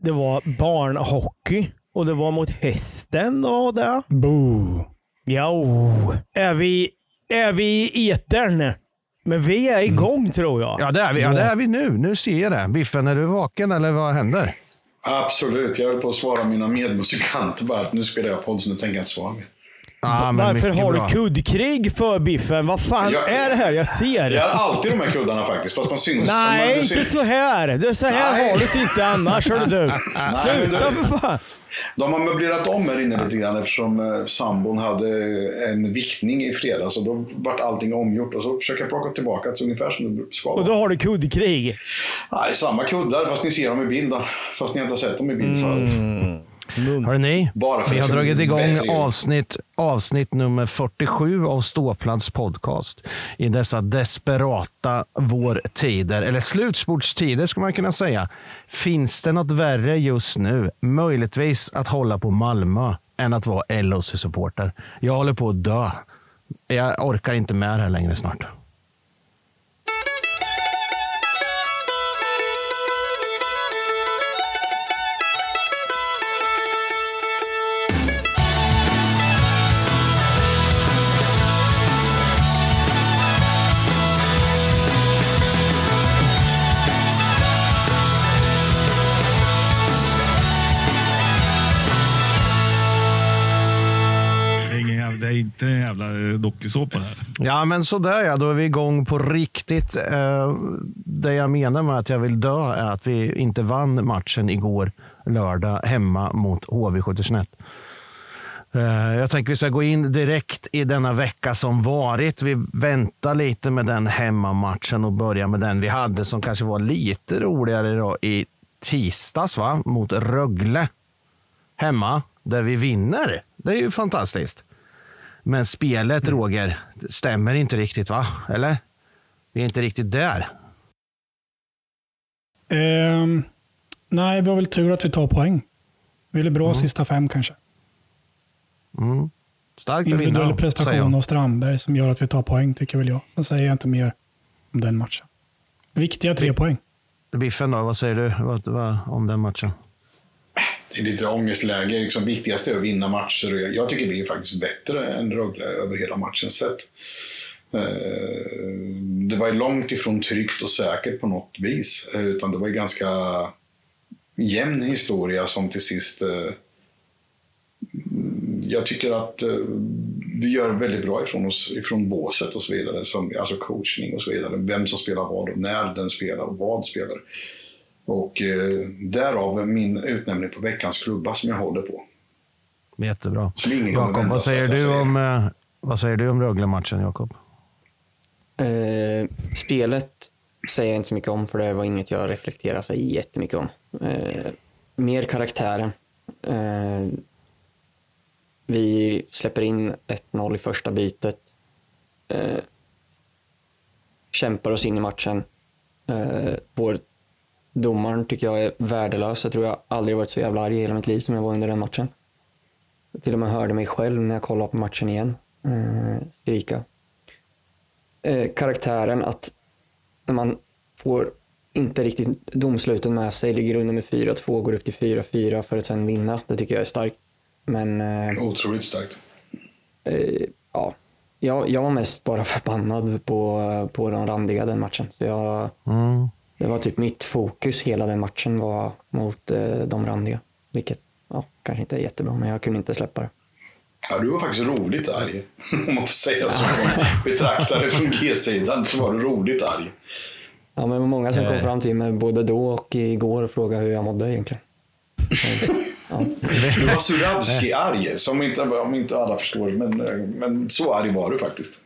det var barnhockey och det var mot hästen och det. Boo. Jo, är vi, är vi i etern? Men vi är igång tror jag. Ja, det är vi, ja, det är vi nu. Nu ser jag det. Biffen, är du vaken eller vad händer? Absolut. Jag höll på att svara mina medmusikanter bara att nu spelar jag podd så nu tänker jag inte svara mer. Men Varför har bra. du kuddkrig för Biffen? Vad fan Jag- är det här jag ser? Jag har alltid de här kuddarna faktiskt, fast man syns. man, Nej, du inte ser- så här. Det är så här Nej. har du det inte annars. Hör du. Sluta du- för fan. De har möblerat om här inne lite grann eftersom eh, sambon hade en viktning i fredags och då vart allting omgjort och så försöker jag plocka tillbaka det ungefär som det ska Och vara. då har du kuddkrig. Är samma kuddar fast ni ser dem i bild. Fast ni inte har sett dem i bild förut. Hörrni, för vi har dragit igång avsnitt, avsnitt nummer 47 av Ståplats podcast. I dessa desperata vårtider, eller slutspurtstider ska man kunna säga. Finns det något värre just nu, möjligtvis att hålla på Malmö, än att vara LHC-supporter? Jag håller på att dö. Jag orkar inte med det här längre snart. Inte en jävla eh, dokusåpa här. Ja, men sådär ja. Då är vi igång på riktigt. Eh, det jag menar med att jag vill dö är att vi inte vann matchen igår lördag hemma mot HV71. Eh, jag tänker vi ska gå in direkt i denna vecka som varit. Vi väntar lite med den hemmamatchen och börjar med den vi hade som kanske var lite roligare då i tisdags va? mot Rögle. Hemma, där vi vinner. Det är ju fantastiskt. Men spelet, Roger, det stämmer inte riktigt, va? Eller? Vi är inte riktigt där. Ehm, nej, vi har väl tur att vi tar poäng. Vi är bra Mm. sista fem kanske. Mm. Starkt Individuell vinna, prestation av Strandberg som gör att vi tar poäng, tycker väl jag. Sen säger jag inte mer om den matchen. Viktiga tre poäng. Biffen då, vad säger du vad, vad, om den matchen? I lite ångestläge. Liksom, viktigast är att vinna matcher. och jag- tycker vi är faktiskt bättre än Rögle över hela matchen sett. Eh, det var långt ifrån tryggt och säkert på något vis. Eh, utan det var ganska jämn historia som till sist... Eh, jag tycker att vi gör väldigt bra ifrån oss, ifrån båset och så vidare. Som, alltså coachning och så vidare. Vem som spelar vad och när den spelar och vad spelar. Och eh, därav min utnämning på veckans klubba som jag håller på. Jättebra. Jakob, vad säger du säger. om, eh, vad säger du om Rögle-matchen, Jakob? Eh, spelet säger jag inte så mycket om för det var inget jag reflekterar så jättemycket om. Eh, mer karaktären. Eh, vi släpper in 1-0 i första bytet. Eh, kämpar oss in i matchen. Eh, vår domaren tycker jag är värdelös. Jag tror jag aldrig varit så jävla arg i hela mitt liv som jag var under den matchen. Jag till och med hörde mig själv när jag kollade på matchen igen eh, skrika eh, karaktären att när man får inte riktigt domsluten med sig, ligger under med 4-2, går upp till 4-4 för att sen vinna. Det tycker jag är starkt. Men eh, Otroligt starkt. eh, ja, jag, jag var mest bara förbannad på, på de randiga den matchen. Så jag, Mm. Det var typ mitt fokus hela den matchen var mot eh, de randiga. Vilket ja, kanske inte är jättebra, men jag kunde inte släppa det. Ja, du var faktiskt roligt arg. Om man får säga så. Betraktare från G-sidan så var du roligt arg. Ja, men många som kom Eh. fram till mig både då och igår och frågade hur jag mådde egentligen. Så, ja. Du var Surabski-arg, som inte, om inte alla förstår. Men, eh, men så arg var du faktiskt.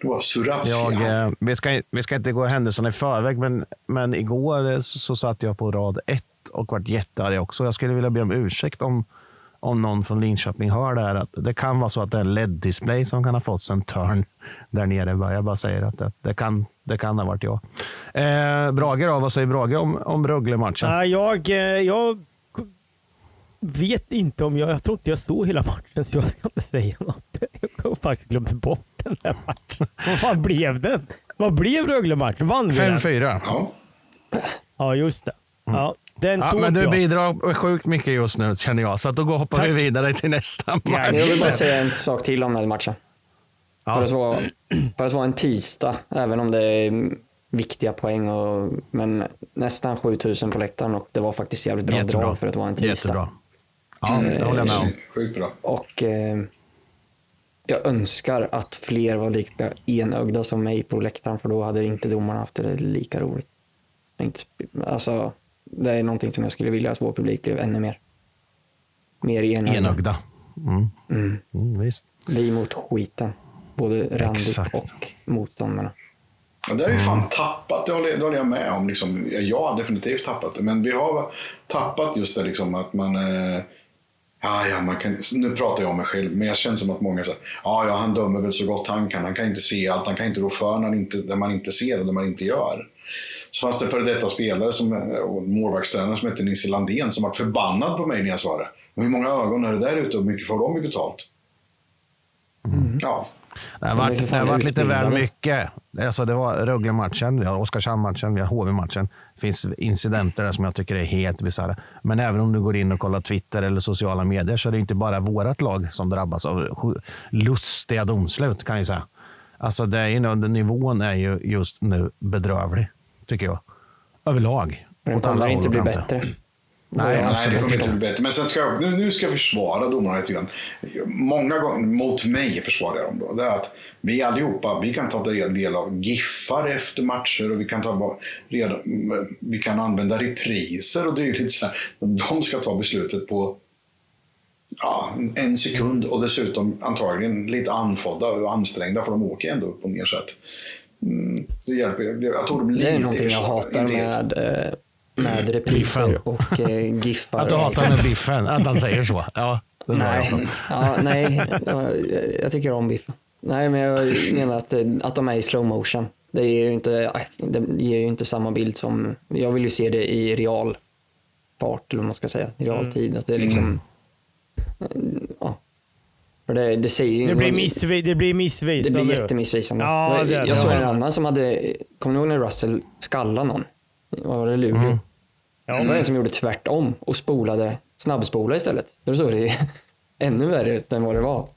Du var Jag, Surabski-arg. eh, vi, ska, vi ska inte gå händelserna i förväg, men, men igår eh, så, så satt jag på rad ett och vart jättearg också. Jag skulle vilja be om ursäkt om, om någon från Linköping hör det här. Att det kan vara så att det är en LED-display som kan ha fått sig en turn där nere. Jag bara säger att det, det, kan, det kan ha varit jag. Eh, Brage då, vad säger Brage om, om Rögle-matchen? Jag, eh, jag vet inte om jag... Jag tror inte jag såg hela matchen, så jag ska inte säga något. Faktiskt glömt bort den här matchen. Vad fan blev den? Vad blev Rögle-matchen? Vann vi den? 5-4. Ja. Ja, just det. Ja, den Ja, såg men du jag. bidrar sjukt mycket just nu känner jag. Så att då går- hoppar vi Tack. vidare till nästa match. Jag vill bara säga en sak till om den matchen. Ja. För, att vara, för att vara en tisdag, även om det är viktiga poäng, och, men nästan 7000 på läktaren och det var faktiskt jävligt bra Jättebra. drag för att vara en tisdag. Jättebra. Ja, det håller jag med om. Sjukt bra. Och eh, jag önskar att fler var lika enögda som mig på läktaren för då hade inte domarna haft det lika roligt. Inte, alltså, det är någonting som jag skulle vilja att vår publik blev ännu mer. Mer enögda. Enögda. Mm. Mm. Mm, visst. Vi mot skiten. Både randigt Exakt. och motståndarna. Ja, det har vi fan tappat, det håller, det håller jag med om. Liksom, jag har definitivt tappat det. Men vi har tappat just det liksom, att man... Eh, ja, ja, man kan, nu pratar jag om mig själv, men jag känner som att många säger ja, ja, han dömer väl så gott han kan. Han kan inte se allt. Han kan inte rå för när han inte, där man inte ser och där man inte gör. Så fanns det före detta spelare som, och målvaktstränare som hette Nisse Landén som var förbannad på mig när jag det. Men hur många ögon är det där ute och hur mycket får de i betalt? Ja, Det har varit, det har varit lite väl mycket. Alltså det var Rögle-matchen, vi har Oskarshamn-matchen, vi har HV-matchen. Det finns incidenter där som jag tycker är helt bisarra. Men även om du går in och kollar Twitter eller sociala medier så är det inte bara vårt lag som drabbas av lustiga domslut kan jag säga. Alltså det är nivån är ju just nu bedrövlig, tycker jag. Överlag. Åt alla kommer inte bli bättre. Nej, Nej, det kommer inte bli bättre. Men sen ska jag, nu, nu ska jag försvara domarna lite grann. Många gånger, mot mig försvarar jag dem då. Det är att vi allihopa, vi kan ta del av giffar efter matcher och vi kan, ta, redan, vi kan använda repriser och dylikt. så här. De ska ta beslutet på ja, en sekund och dessutom antagligen lite andfådda och ansträngda för de åker ändå upp och ner. Så att, mm, det hjälper. Jag tog dem lite Det är någonting jag hatar med, eh, med repriser Biffen. och eh, giffar. Att du hatar med biffen, att han säger så. Ja, det. Nej, ja, nej ja, jag tycker om biffen. Nej, men jag menar att, eh, att de är i slow motion. Det ger ju inte, det ger ju inte samma bild som... Jag vill ju se det i real fart, eller vad man ska säga. I realtid. Att det är liksom... Ja. För det, det säger ju Det blir, missvi, det blir det missvisande. blir jättemissvisande. Ja, jag det det. jag såg en annan som hade, kommer ni ihåg när Russell skallade någon? Vad var det, Luleå? Mm. Det var en som gjorde tvärtom och spolade, snabbspolade istället. Då såg det ännu värre ut än vad det var.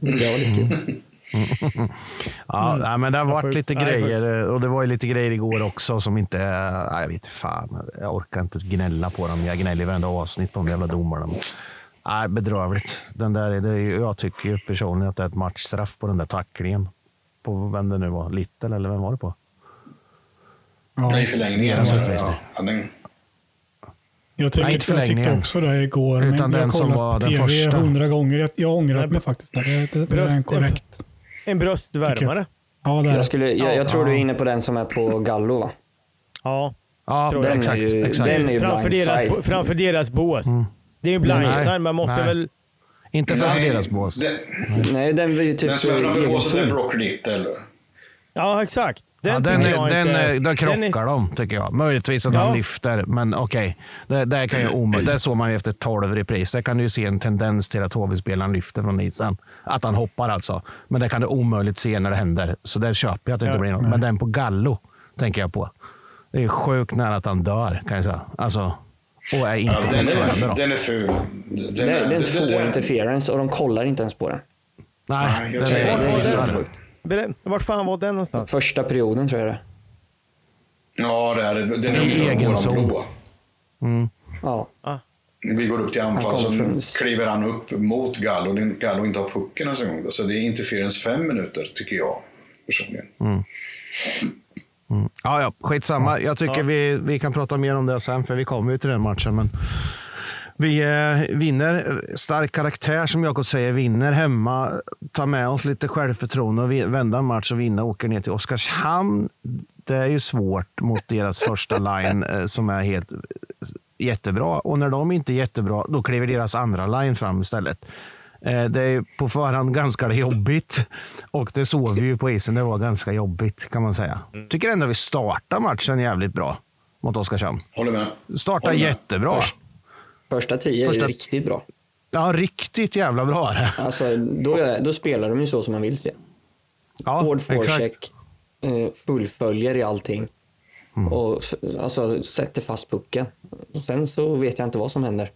Det var lite kul. Ja, nej, men det har varit lite grejer och det var ju lite grejer igår också som inte... Nej, jag vet inte fan. Jag orkar inte gnälla på dem. Jag gnäller i varenda avsnitt på de jävla domarna. Nej, bedrövligt. Den där, är- det jag tycker ju personligen att det är ett matchstraff på den där tacklingen. På vem det nu var. Little eller vem var det på? Nej, i Ja, förlängningen. Deras utvisning. Ja, den, jag, tycker, Nej, jag inte tyckte förlängningen. också det igår. Utan men jag den har som kollat var på den TV första. hundra gånger. Jag, jag ångrat mig faktiskt. Det, det, det, det är en Bröst- korrekt. En bröstvärmare. Ja, det är Jag, skulle, jag, jag tror Ja. du är inne på den som är på Gallo va? Ja. Ja, Den jag. exakt. är ju, exakt. den är ju Framför deras, framför deras bås. Mm. Det är ju blindside. Nej, Man måste nej. väl... Inte för Nej, deras bås. Den, Nej, den var ju typ den som är framför båset är. Brock Little. Ja, exakt. Den, ja, den, är, den, inte... är, där den krockar är- de, tycker jag. Möjligtvis att Ja. han lyfter, men okej. Det, det, kan ju omö- det såg man ju efter 12 repriser. kan du ju se en tendens till att HV-spelaren lyfter från isen. Att han hoppar alltså. Men det kan du omöjligt se när det händer. Så där köper jag att det inte Ja. blir något. Men den på Gallo tänker jag på. Det är sjukt nära att han dör, kan jag säga. Alltså, och är inte Ja, den, är, den är ful. Den Det, det är en två interference och de kollar inte ens på den. Nej, Nej, jag är, Var det är? Berä- Vart fan var den någonstans? Första perioden tror jag det Ja, det är det. Den är egen zon. blå. Ja. Vi går upp till anfall, så från- kliver han upp mot Gallo. Gallo inte har pucken ens en gång. Så det är interference fem minuter, tycker jag personligen. Ja, ja, skitsamma. Jag tycker vi, vi kan prata mer om det sen, för vi kommer ju till den matchen. Men vi eh, vinner. Stark karaktär, som Jakob säger. Vinner hemma. Tar med oss lite självförtroende och vända en match och vinna. Åker ner till Oskarshamn. Det är ju svårt mot deras första line eh, som är helt eh, jättebra. Och när de inte är jättebra, då kliver deras andra line fram istället. Eh, Det är på förhand ganska jobbigt och det såg vi ju på isen. Det var ganska jobbigt kan man säga. Tycker ändå vi startar matchen jävligt bra mot Oskarshamn. Håller med. Startar Håller med. jättebra. Första tio Första- är riktigt bra. Ja, riktigt jävla bra är det. Alltså, då, är, då spelar de ju så som man vill se. Ja, Hård forecheck, eh, fullföljer i allting. och alltså, sätter fast pucken. Sen så vet jag inte vad som händer.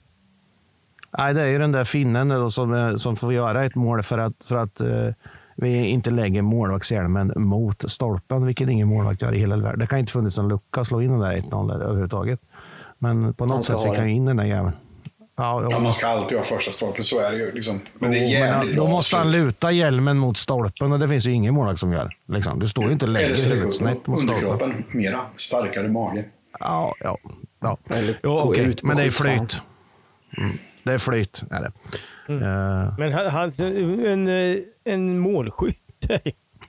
Nej, det är ju den där finnen som, som får göra ett mål för att, för att eh, vi inte lägger målvaktshjälmen mot stolpen, vilket ingen målvakt gör i hela världen. Det kan inte funnits en lucka att slå in den där 1-0 där överhuvudtaget. Men på något sätt fick han in den där jäveln. Ja, Ja, man ska alltid ha första stolpen, så är det ju. Liksom. Men det är Jo, men jävligt då måste han luta hjälmen mot stolpen och det finns ju ingen målvakt som gör. Liksom. Du står ju inte upp snett mot stolpen. underkroppen mera. Starkare mage. Ja, ja. ja. Eller Jo, på men det är flyt. Mm. Det är flyt, är det. Mm. Eh, Men han, han, en, en målskytt.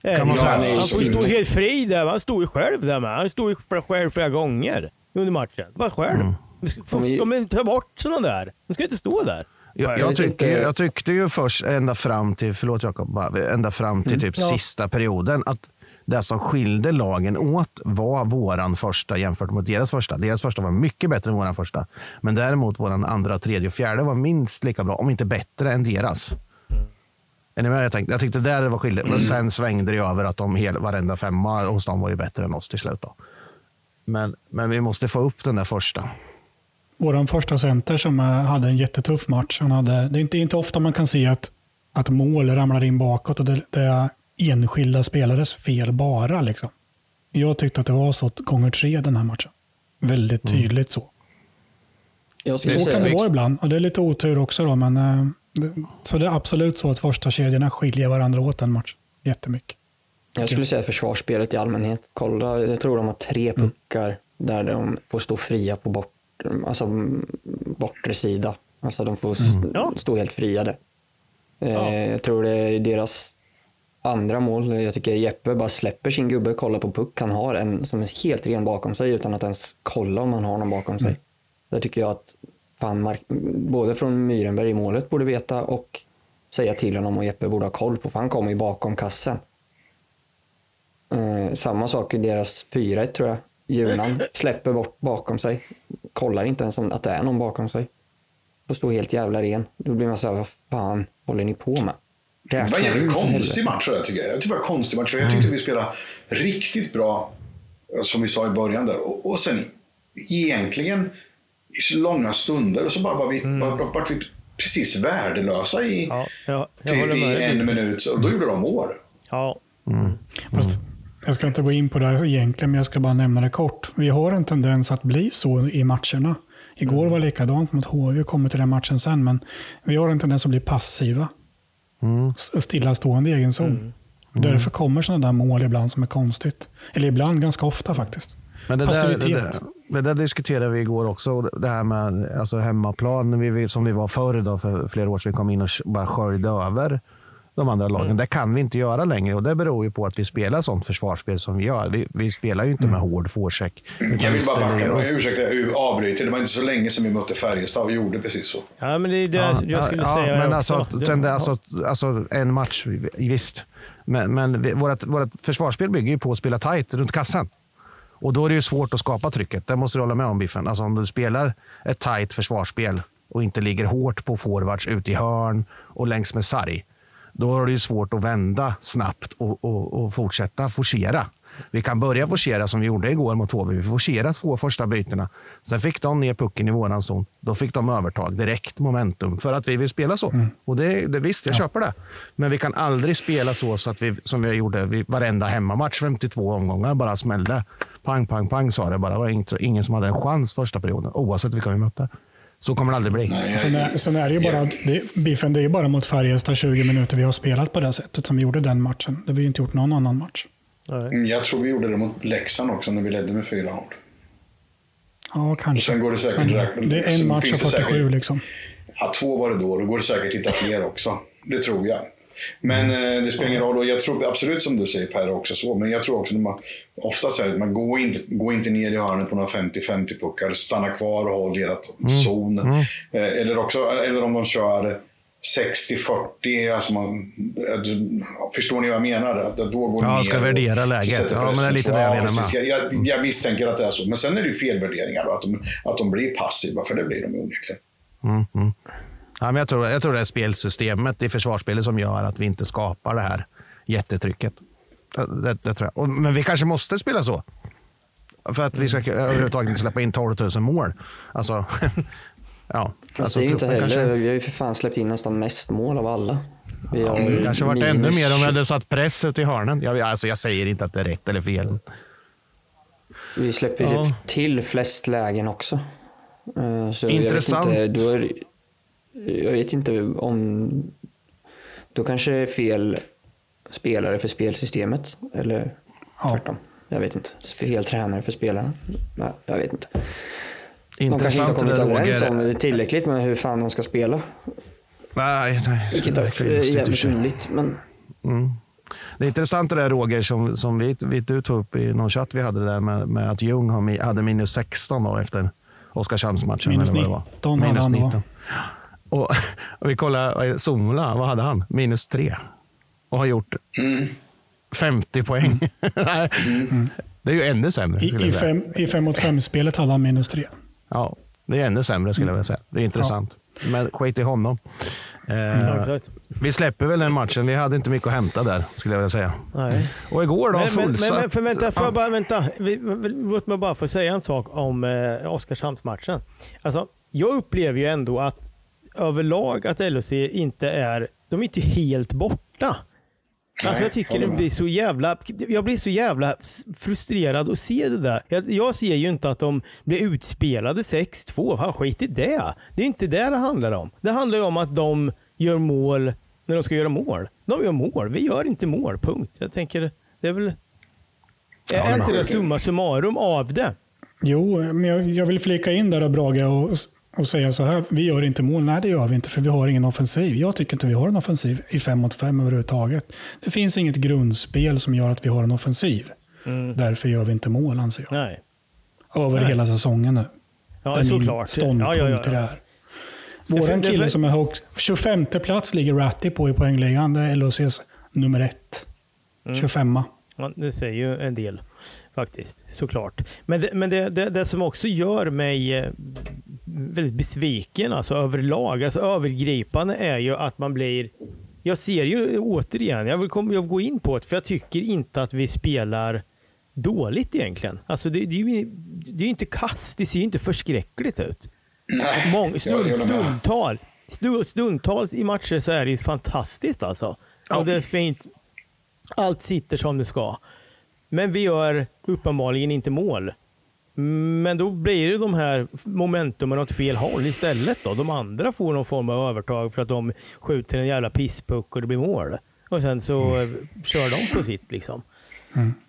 Kan man det. säga. han, Ja, han får ju stå helt fri där. Han stod ju själv där med. Han stod ju själv flera gånger under matchen. Bara själv. Mm. Ska man ta bort sådana där? Han ska inte stå där. Jag, Jag tycker, jag tyckte ju först, ända fram till, förlåt Jakob, ända fram till typ Ja. sista perioden, att det som skilde lagen åt var våran första jämfört mot deras första. Deras första var mycket bättre än våran första. Men däremot våran andra, tredje och fjärde var minst lika bra, om inte bättre än deras. Är ni med? Jag, tänkte, jag tyckte där var skillnad. Men sen svängde det över att de hel, varenda femma hos dem var ju bättre än oss till slut. Då. Men, men vi måste få upp den där första. Vår första center som eh, hade en jättetuff match. Han hade, det är inte, inte ofta man kan se att, att mål ramlar in bakåt och det, det är enskilda spelares fel bara. Liksom. Jag tyckte att det var så gånger tre den här matchen. Väldigt tydligt så. Jag skulle Så kan säga, det vara ibland. Och det är lite otur också. Då, men, eh, det, så det är absolut så att första kedjorna skiljer varandra åt den matchen. Jättemycket. jag skulle säga försvarsspelet i allmänhet. Kolla, jag tror de har tre Mm. puckar där de får stå fria på bort, alltså, mm, bortre sida. Alltså de får Mm. Ja. stå helt fria där. Eh, Jag tror det är deras andra mål. Jag tycker Jeppe bara släpper sin gubbe, kollar på puck. Han har en som är helt ren bakom sig utan att ens kolla om han har någon bakom sig. Det tycker jag att fan, både från Myrenberg i målet borde veta och säga till honom och Jeppe borde ha koll på, för han kommer ju bakom kassen. Eh, samma sak i deras 4 tror jag. Junan släpper bort bakom sig. Kollar inte ens om att det är någon bakom sig. Får stå helt jävla ren. Då blir man så här, vad fan håller ni på med? Det var en jävligt konstig match jag tycker jag. Jag tycker det var en konstig match. För jag tyckte vi spelade riktigt bra, som vi sa i början där. Och, och sen egentligen i så långa stunder och så bara var vi, bara, bara, vart vi precis värdelösa i, Ja, jag typ i en minut. Så då gjorde de mål. Ja. Fast jag ska inte gå in på det här egentligen, men jag ska bara nämna det kort. Vi har en tendens att bli så i matcherna. Igår var likadant mot HV, vi kommer till den matchen sen, men vi har en tendens att bli passiva. S- Stillastående i egen zon. Därför kommer sådana där mål ibland som är konstigt. Eller ibland, ganska ofta faktiskt. Men det, där, det, Passivitet. där, det där diskuterade vi igår också. och Det här med alltså hemmaplan, vi, som vi var förr då, för flera år sedan. Vi kom in och bara sköljde över de andra lagen. Det kan vi inte göra längre och det beror ju på att vi spelar sånt försvarsspel som vi gör. Vi, vi spelar ju inte med hård forecheck. Jag vi vill bara backa. Jag ursäkta, jag avbryter. Det var inte så länge sedan vi mötte Färjestad och gjorde precis så. ja, men det är det jag skulle ja, säga men också. alltså, Det- sen det, alltså, alltså, en match, visst. Men, men vårt, vårt försvarsspel bygger ju på att spela tight runt kassan. Och då är det ju svårt att skapa trycket. Det måste du hålla med om, Biffen. Alltså, om du spelar ett tight försvarsspel och inte ligger hårt på forwards ute i hörn och längs med sarg, då har det ju svårt att vända snabbt och, och, och fortsätta forcera. Vi kan börja forcera som vi gjorde igår mot HV. Vi forcerade två första bytena. Sen fick de ner pucken i våran zon. Då fick de övertag direkt, momentum, för att vi vill spela så. Och det, det, visst, jag köper det. Men vi kan aldrig spela så, så att vi, som vi gjorde vid varenda hemmamatch, 52 omgångar, bara smällde. Pang, pang, pang sa det bara. Det var ingen som hade en chans första perioden, oavsett vilka vi mötte. Så kommer det aldrig bli. Nej, Sen är, sen är det ju bara, det, Biffen, det är bara mot Färjestad 20 minuter vi har spelat på det sättet som vi gjorde den matchen. Det har vi inte gjort någon annan match. Nej. Mm, Jag tror vi gjorde det mot Leksand också när vi ledde med 4-0. Ja, Och kanske. sen går det säkert Men det är en match av det 47 säkert- liksom. Ja, två var det då. Då går det säkert att hitta fler också. Det tror jag. Men eh, det spelar ingen roll. Och jag tror absolut som du säger Per också så. Men jag tror också att man ofta säger att man går inte, går inte ner i hörnet på några 50-50 puckar. Stanna kvar och håll ert zon. Eh, eller, också, eller om de kör 60-40. Alltså man, eh, förstår ni vad jag menar? Att då går Ja, ska värdera läget. Ja, men det är lite det jag ja, menar med. Jag, jag, jag misstänker att det är så. Men sen är det ju felvärderingar. Då, att, de, att de blir passiva. För det blir de onekligen. Mm, mm. Ja, men jag, tror, jag tror det är spelsystemet i försvarsspelet som gör att vi inte skapar det här jättetrycket. Det, det tror jag. Och, men vi kanske måste spela så. För att vi ska överhuvudtaget inte släppa in 12 000 mål. Alltså, ja. Fast alltså, det är ju inte heller, kanske- vi har ju för fan släppt in nästan mest mål av alla. Vi har Det kanske varit ännu mer om vi hade satt press ute i hörnen. Jag, alltså, jag säger inte att det är rätt eller fel. Vi släpper ju Ja. typ till flest lägen också. Eh, Så Intressant. Inte, då är, jag vet inte om... Då kanske det är fel spelare för spelsystemet. Eller Ja. tvärtom. Jag vet inte. Fel tränare för spelarna. Nej, jag vet inte. De kanske inte har Intressant kommit det överens om det tillräckligt med hur fan de ska spela. Nej, nej. Vilket är jävligt underligt. Men Det är intressant det där Roger, som, som vi, vi, du tog upp i någon chatt vi hade där med, med att Ljung hade minus 16 då efter Oskarshamnsmatchen. Minus eller vad det var. 19 hade han då. Och, och vi kollar, eh, Somla, vad hade han? Minus 3. Och har gjort Mm. 50 poäng. Nej, Det är ju ännu sämre. I, i, fem, I fem mot fem-spelet hade han minus tre. Ja, det är ännu sämre skulle jag vilja säga. Det är intressant. Men skit i honom. Eh, Ja, exakt. vi släpper väl den matchen. Vi hade inte mycket att hämta där, skulle jag vilja säga. Nej. Och igår då, Men, men, men, fullsatt. men för vänta, får Ja. jag bara, vänta. Vi- vi- Låt mig bara få säga en sak om eh, Oskarshamnsmatchen. Alltså, jag upplever ju ändå att överlag att LHC inte är, de är inte helt borta. Alltså jag tycker det blir så jävla, jag blir så jävla frustrerad att se det där. Jag, jag ser ju inte att de blir utspelade 6-2. Fan skit i det. Det är inte det det handlar om. Det handlar ju om att de gör mål när de ska göra mål. De gör mål. Vi gör inte mål. Punkt. Jag tänker, det är väl... Ja, är inte det summa summarum av det? Jo, men jag, jag vill flika in där då, Brage och, och säga så här. Vi gör inte mål. Nej, det gör vi inte, för vi har ingen offensiv. Jag tycker inte vi har en offensiv i fem mot fem överhuvudtaget. Det finns inget grundspel som gör att vi har en offensiv. Därför gör vi inte mål, anser jag. Nej. Över hela säsongen nu. det Ja, är såklart. ståndpunkt Ja, ja, ja. det. Det för- Våran det kille som är högt, 25 plats ligger Ratty på i poängligan. Det är LHCs nummer ett. Mm. 25 Ja, det säger ju en del faktiskt, såklart. Men det, men det, det, det som också gör mig eh, väldigt besviken alltså överlag, alltså övergripande är ju att man blir jag ser ju återigen, jag vill, kom, jag vill gå in på det, för jag tycker inte att vi spelar dåligt egentligen. Alltså det, det är ju det är inte kast, det ser ju inte förskräckligt ut. Nej, Mång, stund, stundtal, stu- stundtals i matcher så är det ju fantastiskt alltså. Och det är fint. Allt sitter som det ska. Men vi gör uppenbarligen inte mål. Men då blir det de här momentumen åt fel håll istället. Då. De andra får någon form av övertag för att de skjuter en jävla pisspuck och det blir mål. Och sen så eh, kör de på sitt liksom.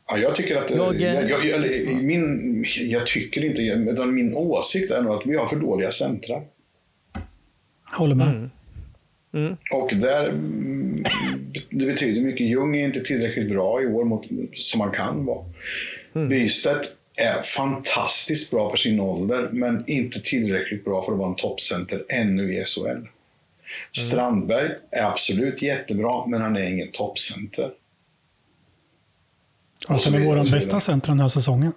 Ja, jag tycker att... Jag- Jag, jag, jag, eller, min, jag tycker inte... Utan min åsikt är nog att vi har för dåliga centra. Håller med. Mm. Och där, mm, det betyder mycket. Ljung är inte tillräckligt bra i år mot, som han kan vara. Bystedt är fantastiskt bra för sin ålder, men inte tillräckligt bra för att vara en toppcenter ännu i SHL. Strandberg är absolut jättebra, men han är ingen toppcenter. Och sen så är vår bästa center den här säsongen.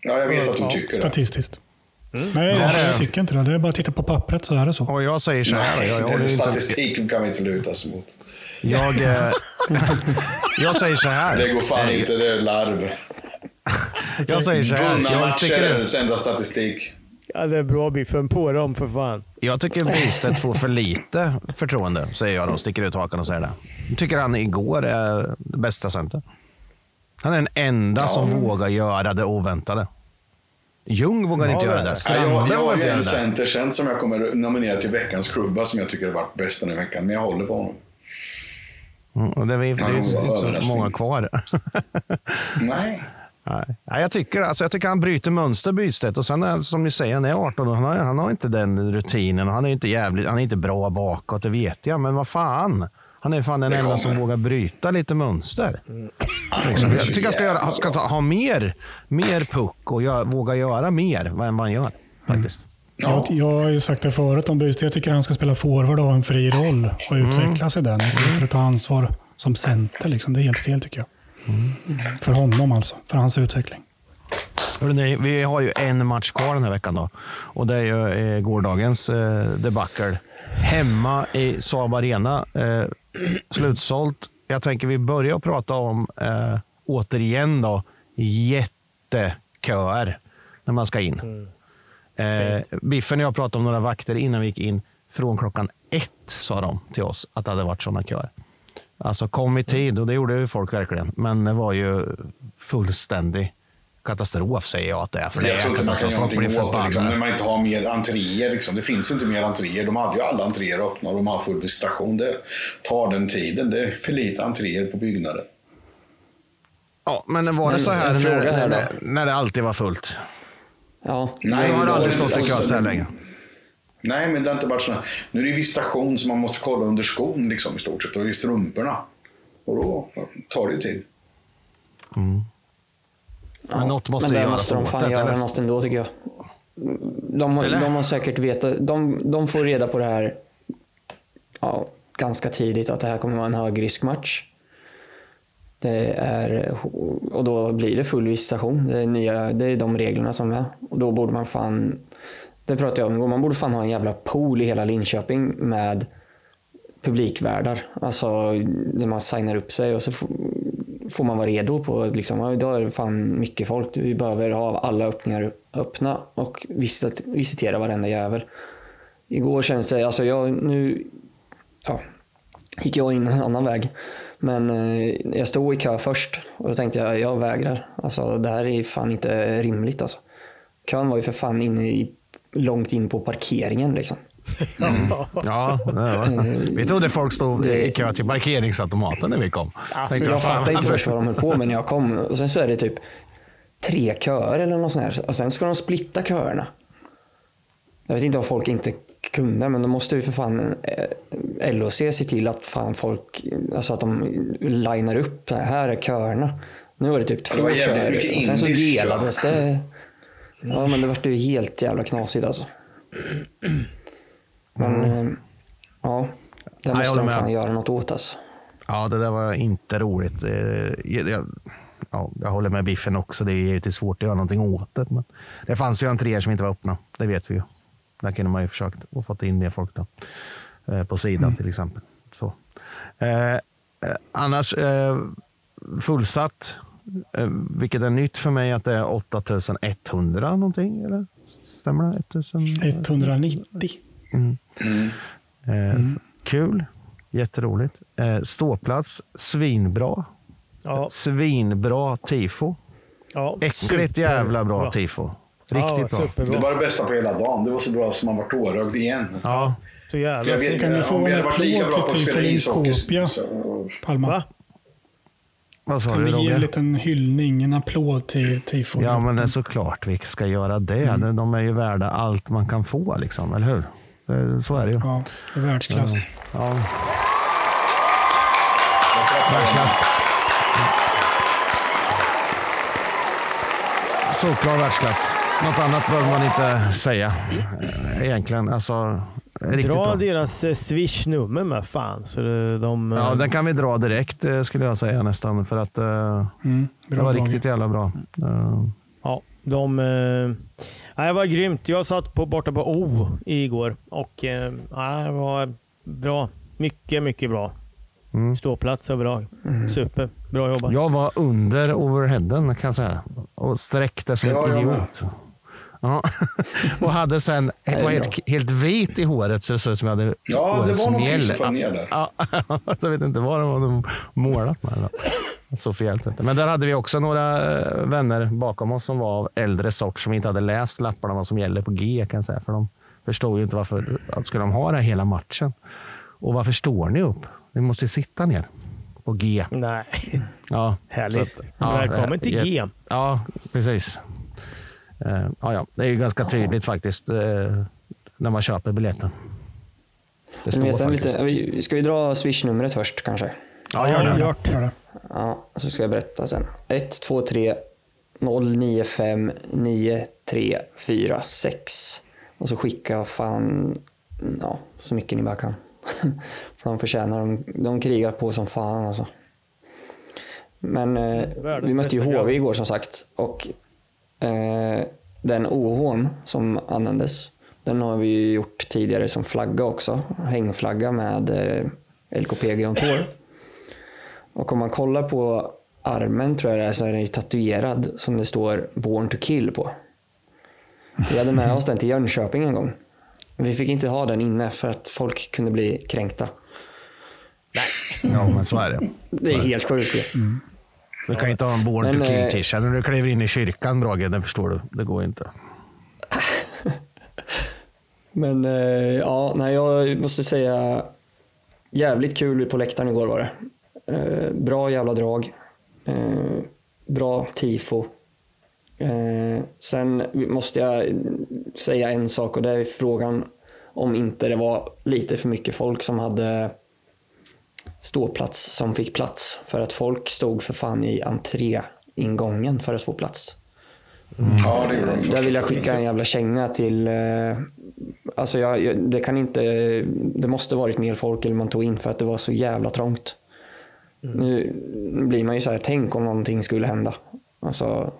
Ja, jag vet att de Ja, tycker det. Statistiskt. Nej, Ja, jag, jag tycker inte det. Det är bara att titta på pappret så är det så. Och jag säger så här. Jag, jag, Nej, håller inte inte, statistik kan vi inte luta oss mot. jag, eh, jag säger så här. Det går fan inte, det är larv. Jag säger så här. Vunna Jag matcher sticker är den enda statistik. Ja, det är bra Biffen. På dem för fan. Jag tycker Bystedt får för lite förtroende, säger jag då. Sticker ut hakan och säger det. Jag tycker han igår är bästa center. Han är den enda som vågar göra det oväntade. Ljung vågar Ja, inte göra det. Strandberg jag, jag har ju en det. center sen som jag kommer nominera till veckans klubba som jag tycker har varit bäst den här veckan. Men jag håller på honom. Mm, och det är, Ja, inte så många kvar. Nej. Nej. Nej, jag, tycker, alltså, jag tycker han bryter mönster Bystedt. Och sen är, som ni säger, han är 18 och han har, han har inte den rutinen. Och han är inte jävligt, han är inte bra bakåt, det vet jag. Men vad fan. Han är fan den enda som vågar bryta lite mönster. Liksom. Jag tycker han ska, göra, han ska ta, ha mer, mer puck och gö- våga göra mer än vad han gör. Faktiskt. Ja. Jag, jag har ju sagt det förut om Bystedt. Jag tycker han ska spela forward och ha en fri roll och utvecklas i den istället för att ta ansvar som center. Liksom. Det är helt fel tycker jag. För honom alltså. För hans utveckling. Hörrni, vi har ju en match kvar den här veckan. Då. Och det är ju eh, gårdagens eh, debacle. Hemma i Saab Arena. Eh, slutsålt. Jag tänker vi börjar prata om, eh, återigen, då, jätteköer när man ska in. Eh, Biffen och jag pratade om några vakter innan vi gick in. Från klockan ett sa de till oss att det hade varit sådana köer. Alltså kom i tid och det gjorde ju folk verkligen. Men det var ju fullständig katastrof säger jag att det är. För det jag tror inte man kan göra någonting åt det. Liksom, när man inte har mer entréer. Liksom. Det finns ju inte mer entréer. De hade ju alla entréer öppna och de har full visitation. Det tar den tiden. Det är för lite entréer på byggnaden. Ja, men var det så här, när, här när, då. när det alltid var fullt? Ja, Nej, det har det aldrig stått i inte kö så. så här länge. Nej, men det har inte varit såna. Nu är det ju visitation som man måste kolla under skon liksom, i stort sett och i strumporna. Och då tar det ju tid. Men något måste men ju där göras måste de åt fan det. göra eller? något ändå tycker jag. De, har- de har säkert vetat, de, de får reda på det här ja, ganska tidigt att det här kommer vara en högriskmatch. Det är, och då blir det full visitation. Det är, nya, det är de reglerna som är. Och då borde man fan, det pratade jag om igår, man borde fan ha en jävla pool i hela Linköping med publikvärdar. Alltså när man signar upp sig och så får, man vara redo på liksom, ja, idag är det fan mycket folk. Vi behöver ha alla öppningar öppna och visit, visitera varenda jävel. Igår kändes det, alltså jag nu, ja, gick jag in en annan väg. Men eh, jag stod i kö först och då tänkte jag, jag vägrar. Alltså det här är fan inte rimligt alltså. Kön var ju för fan inne i, långt in på parkeringen liksom. Ja, det var. vi trodde folk stod i kö till parkeringsautomaten när vi kom. Tänkte, Jag fattade inte först vad de höll på med när jag kom. Och sen så är det typ tre köer eller något sånt här. Och sen ska de splitta köerna. Jag vet inte om folk inte kunde, men de måste ju för fan eh, LOC se till att fan folk, alltså att de linar upp. Så här, här är köerna. Nu var det typ två jävligt köer. Och sen så delades det. Ja, men det vart ju helt jävla knasigt alltså. Men, eh, ja. Det måste de med. fan göra något åt alltså. Ja, det där var inte roligt. Eh, Jag, jag, ja, jag håller med Biffen också. Det är lite svårt att göra någonting åt det. Men det fanns ju entréer som inte var öppna. Det vet vi ju. Där kunde man ju försökt och fått in mer folk då. Eh, På sidan till exempel. Så. Eh, annars eh, fullsatt. Eh, vilket är nytt för mig att det är 8100 någonting. Eller? Stämmer det? 1000? 190. Eh, Kul. Jätteroligt. Eh, ståplats. Svinbra. Ja, Svinbra tifo. ja, Äckligt super- jävla bra tifo. Riktigt ja, bra. Superbra. Det var det bästa på hela dagen. Det var så bra som man var tårögd igen. Ja, Så jävla Jag vet. Kan du få en applåd till spela Tifo ishockey Linkopia? så- Palma. Va? vad sa Kan du vi ge en liten hyllning, en applåd till Tifo? Ja, men det är såklart vi ska göra det. Mm. De är ju värda allt man kan få, liksom, eller hur? Det- Så är det ju. Ja, världsklass. Ja. Världsklass. Såklart världsklass. Något annat behöver man inte säga eh, egentligen. Alltså, riktigt Dra bra. deras eh, swish-nummer med fan. Så de, Ja, eh, den kan vi dra direkt eh, skulle jag säga nästan. För att eh, Mm, det var Roger. riktigt jävla bra. Eh, Ja, de... Nej, det var grymt. Jag satt på, borta på O igår och eh, det var bra. Mycket, mycket bra. Mm. Ståplats överlag. Super. Bra jobbat. Jag var under overheaden kan jag säga och sträckte som Ja, en idiot. Ja. och hade sen, var helt, helt vit i håret så det såg ut som jag hade Ja, det var föll ner där. Ja, jag vet inte vad de hade målat med. Så förhjälpt inte. Men där hade vi också några eh, vänner bakom oss som var av äldre sort som inte hade läst lapparna vad som gäller på G kan säga. För de förstod ju inte varför att skulle de ha det hela matchen. Och varför står ni upp? Ni måste sitta ner på G. Nej, Ja, härligt. att- ja, Välkommen till G. Ja, precis. Eh, ja, ja, det är ju ganska tydligt faktiskt eh, när man köper biljetten. Det står vet faktiskt. lite, vi- ska vi dra swishnumret först kanske? Ja, gör det. Gör det. Ja, så ska jag berätta sen. 1, 2, 3, 095 9346. Och så skickar jag fan ja, så mycket ni bara kan. För de förtjänar, de, de krigar på som fan alltså. Men eh, vi mötte ju HV igår som sagt. Och eh, den OHn som användes, den har vi ju gjort tidigare som flagga också. Hängflagga med eh, LKPG on tour. Och om man kollar på armen tror jag det är, så är den ju tatuerad som det står Born to kill på. Vi hade med oss den till Jönköping en gång. Vi fick inte ha den inne för att folk kunde bli kränkta. Ja, men så är det. Det är helt sjukt det. Du kan inte ha en Born Men, to eh, kill-tisha när du kliver in i kyrkan, Brage. Det förstår du. Det går inte. Men eh, ja, nej, jag måste säga jävligt kul på läktaren igår var det. Eh, bra jävla drag. Eh, bra tifo. Eh, sen måste jag säga en sak och det är frågan om inte det var lite för mycket folk som hade ståplats som fick plats. För att folk stod för fan i entréingången för att få plats. Ja, det gjorde de Där vill jag skicka en jävla känga till... Eh, alltså jag, jag, det kan inte... Det måste varit mer folk eller man tog in för att det var så jävla trångt. Nu blir man ju så här, tänk om någonting skulle hända. Alltså,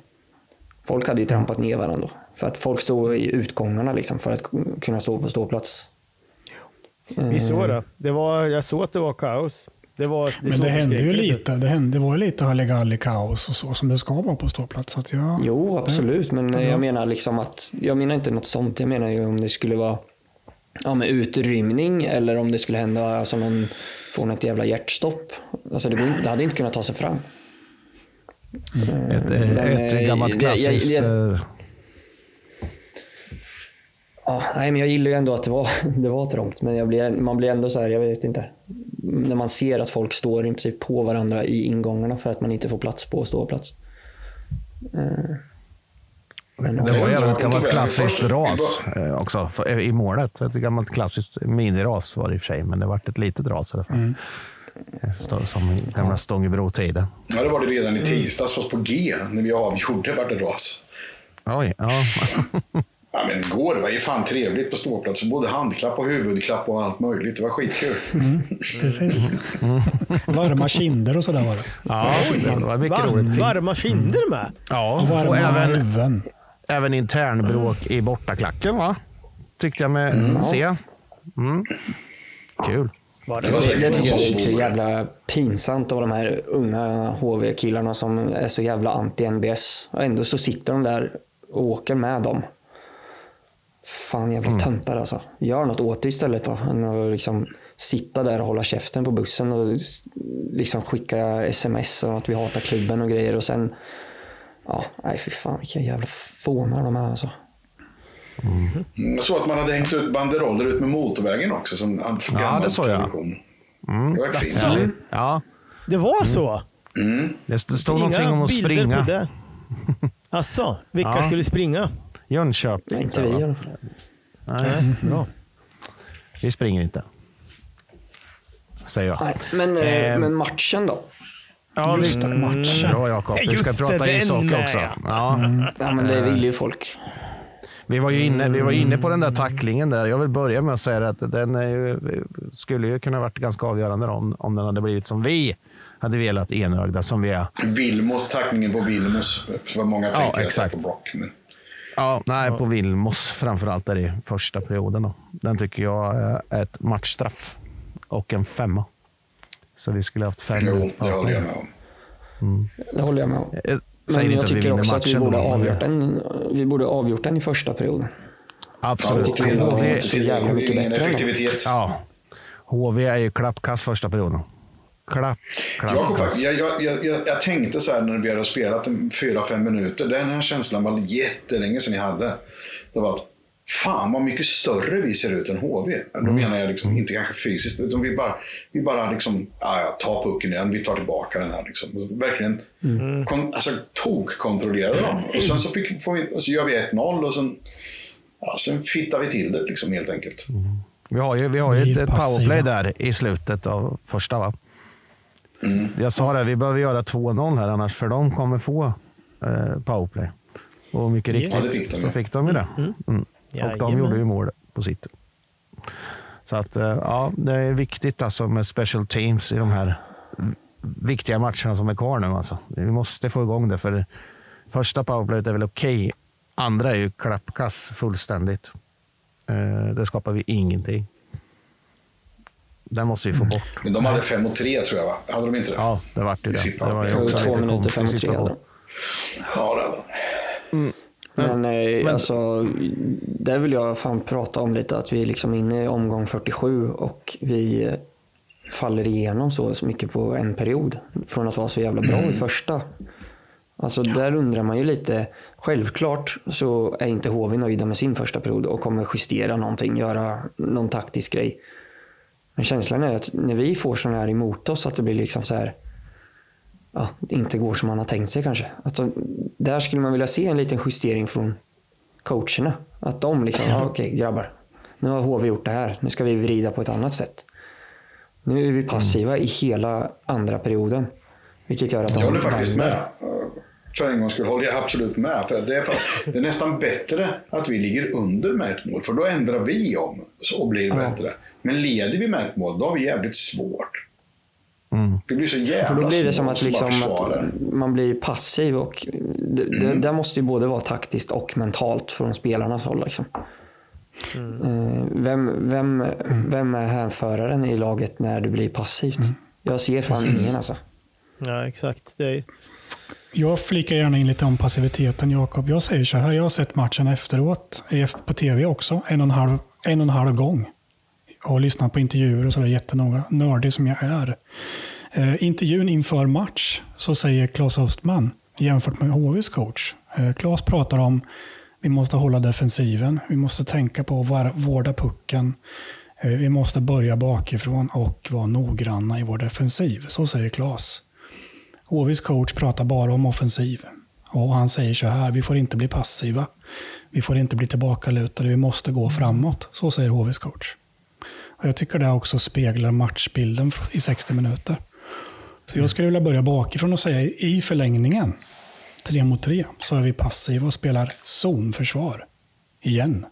folk hade ju trampat ner varandra. För att folk stod i utgångarna liksom för att kunna stå på ståplats. Vi såg det. det var, jag såg att det var kaos. Det var, det Men det hände ju lite. Det, hände, det var ju lite halligalli kaos och så som det ska vara på ståplats. Så att jag, Jo, absolut. Men det- jag menar liksom att, jag menar inte något sånt. Jag menar ju om det skulle vara ja, med utrymning eller om det skulle hända alltså någon från ett jävla hjärtstopp. Alltså det, går det hade inte kunnat ta sig fram. Ett, Men, ett eh, gammalt jag- jag- klassiskt... jag- eh, Ja, nej, men jag gillar ju ändå att det var, det var trångt. Men jag blir, man blir ändå så här, jag vet inte. När man ser att folk står i princip på varandra i ingångarna för att man inte får plats på ståplats. Eh, Men, Det var ju ett gammalt klassiskt ras eh, också för- i målet. Ett gammalt klassiskt miniras var det i och för sig, men det vart ett litet ras i alla fall. Eh, stå- Som gamla Stångebro-tiden. Ja, det var det redan i tisdags, fast på G, när vi avgjorde vart det ras. Oj, ja. Ja, men igår var ju fan trevligt på ståplatsen. Både handklapp och huvudklapp och allt möjligt. Det var skitkul. Precis. Varma kinder och sådär var det. ja det var mycket Va? roligt. Varma kinder med. Ja, och Varma även, huvuden. Även internbråk i bortaklacken, va? Tyckte jag mig se. Mm. Kul. Var Det tycker jag är så jävla pinsamt av de här unga HV-killarna som är så jävla anti-NBS. Och ändå så sitter de där och åker med dem. Fan jävla töntar alltså. Gör något åt det istället då. Än att liksom sitta där och hålla käften på bussen och liksom skicka sms om att vi hatar klubben och grejer och sen... Ja, nej fy fan vilka jävla fånar de är alltså. Mm, Jag såg att man hade hängt ut banderoller ut med motorvägen också. Som en Ja, det såg jag. tradition. Det var fint. Ja, ja. Det var så? det st- stod någonting om att springa. på det. Asså, vilka Ja. skulle springa? Jönköping. Nej, inte vi i alla fall. Nej, bra. Vi springer inte. Säger jag. Nej, men, eh, Ehm. men matchen då? Ja, Just det, vi, matchen. Bra Jakob. Vi ska Just prata ishockey också. ja. Ja. Ja, men det vill ju folk. Vi var ju inne, vi var inne på den där tacklingen där. Jag vill börja med att säga att den är ju, skulle ju kunna varit ganska avgörande om, om den hade blivit som vi hade velat enögda som vi är. Vilmos, tackningen på Vilmos. För många tänker exakt. på Brock. Men Ja, nej, på Vilmos framförallt där i första perioden. Då. Den tycker jag är ett matchstraff och en femma. Så vi skulle haft fem. jo, det håller jag med om. Det håller jag med om. Jag Men jag tycker också att vi borde, men- avgjort den, vi borde avgjort den i första perioden. Absolut. HV, det är så jävla mycket bättre effektivitet. ja, HV är ju klappkass första perioden. Klapp, Jag, faktiskt, jag, jag, jag, jag, jag tänkte så här när vi hade spelat fyra, fem minuter. Den här känslan var jättelänge sedan jag hade. Det var att fan vad mycket större vi ser ut än HV. Då menar jag liksom, inte kanske fysiskt, utan vi bara, vi bara liksom, ja, ja, ta pucken igen, vi tar tillbaka den här. Liksom. Verkligen kon, alltså, tok-kontrollerade dem. Och sen så, fick, får vi, och så gör vi 1-0 och sen, ja, sen fittar vi till det liksom, helt enkelt. Vi har ju, vi har ju ett, ett passiva. powerplay där i slutet av första. Va? Jag sa det, vi behöver göra 2-0 här annars för de kommer få eh, powerplay. Och mycket riktigt Ja, det fick de så fick de ju det. Mm. Och de Jajamän. gjorde ju mål på sitt. Så att eh, ja, det är viktigt alltså med special teams i de här viktiga matcherna som är kvar nu. Alltså. Vi måste få igång det för första powerplayet är väl okej. Andra är ju klappkass fullständigt. Eh, det skapar vi ingenting. Den måste vi få bort. Men de hade 5 och 3 tror jag, va? Hade de inte det? Ja, det vart ju det. Det var ju Det var också två minuter, fem konstig och tre hade situation. de. Ja, det hade de. Men, eh, alltså, där vill jag fan prata om lite att vi är liksom inne i omgång 47 och vi eh, faller igenom så, så mycket på en period. Från att vara så jävla bra i första. Alltså där undrar man ju lite. Självklart så är inte HV nöjda med sin första period och kommer justera någonting, göra någon taktisk grej. Men känslan är att när vi får sådana här emot oss att det blir liksom så här ja, inte går som man har tänkt sig kanske. Att de, där skulle man vilja se en liten justering från coacherna. Att de liksom, ja, okej grabbar, nu har HV gjort det här, nu ska vi vrida på ett annat sätt. Nu är vi passiva i hela andra perioden. Vilket gör att de Jag håller faktiskt vänder. med. För en gångs skull håller jag absolut med. För det, är för, det är nästan bättre att vi ligger under med ett mål, för då ändrar vi om och blir bättre. Men leder vi med ett mål, då har vi jävligt svårt. Det blir så jävla För då blir det som att, liksom att man blir passiv och det, det, det måste ju både vara taktiskt och mentalt från spelarnas håll. Liksom. Eh, Vem, vem, vem är hänföraren i laget när det blir passivt? Jag ser fan ingen alltså. Ja, exakt. Det är, Jag flikar gärna in lite om passiviteten, Jakob. Jag säger så här, jag har sett matchen efteråt, på tv också, en och en halv, en och en halv gång och har lyssnat på intervjuer och sådär jättenoga, nördig som jag är. Eh, intervjun inför match så säger Claes Östman, jämfört med HVs coach, eh, Claes pratar om vi måste hålla defensiven, vi måste tänka på att vårda pucken, eh, vi måste börja bakifrån och vara noggranna i vår defensiv. Så säger Claes. HVs coach pratar bara om offensiv. Och han säger så här, vi får inte bli passiva. Vi får inte bli tillbakalutade, vi måste gå framåt. Så säger HVs coach. Och jag tycker det också speglar matchbilden i 60 minuter. Så jag skulle vilja börja bakifrån och säga i förlängningen, tre mot tre, så är vi passiva och spelar zonförsvar. Igen.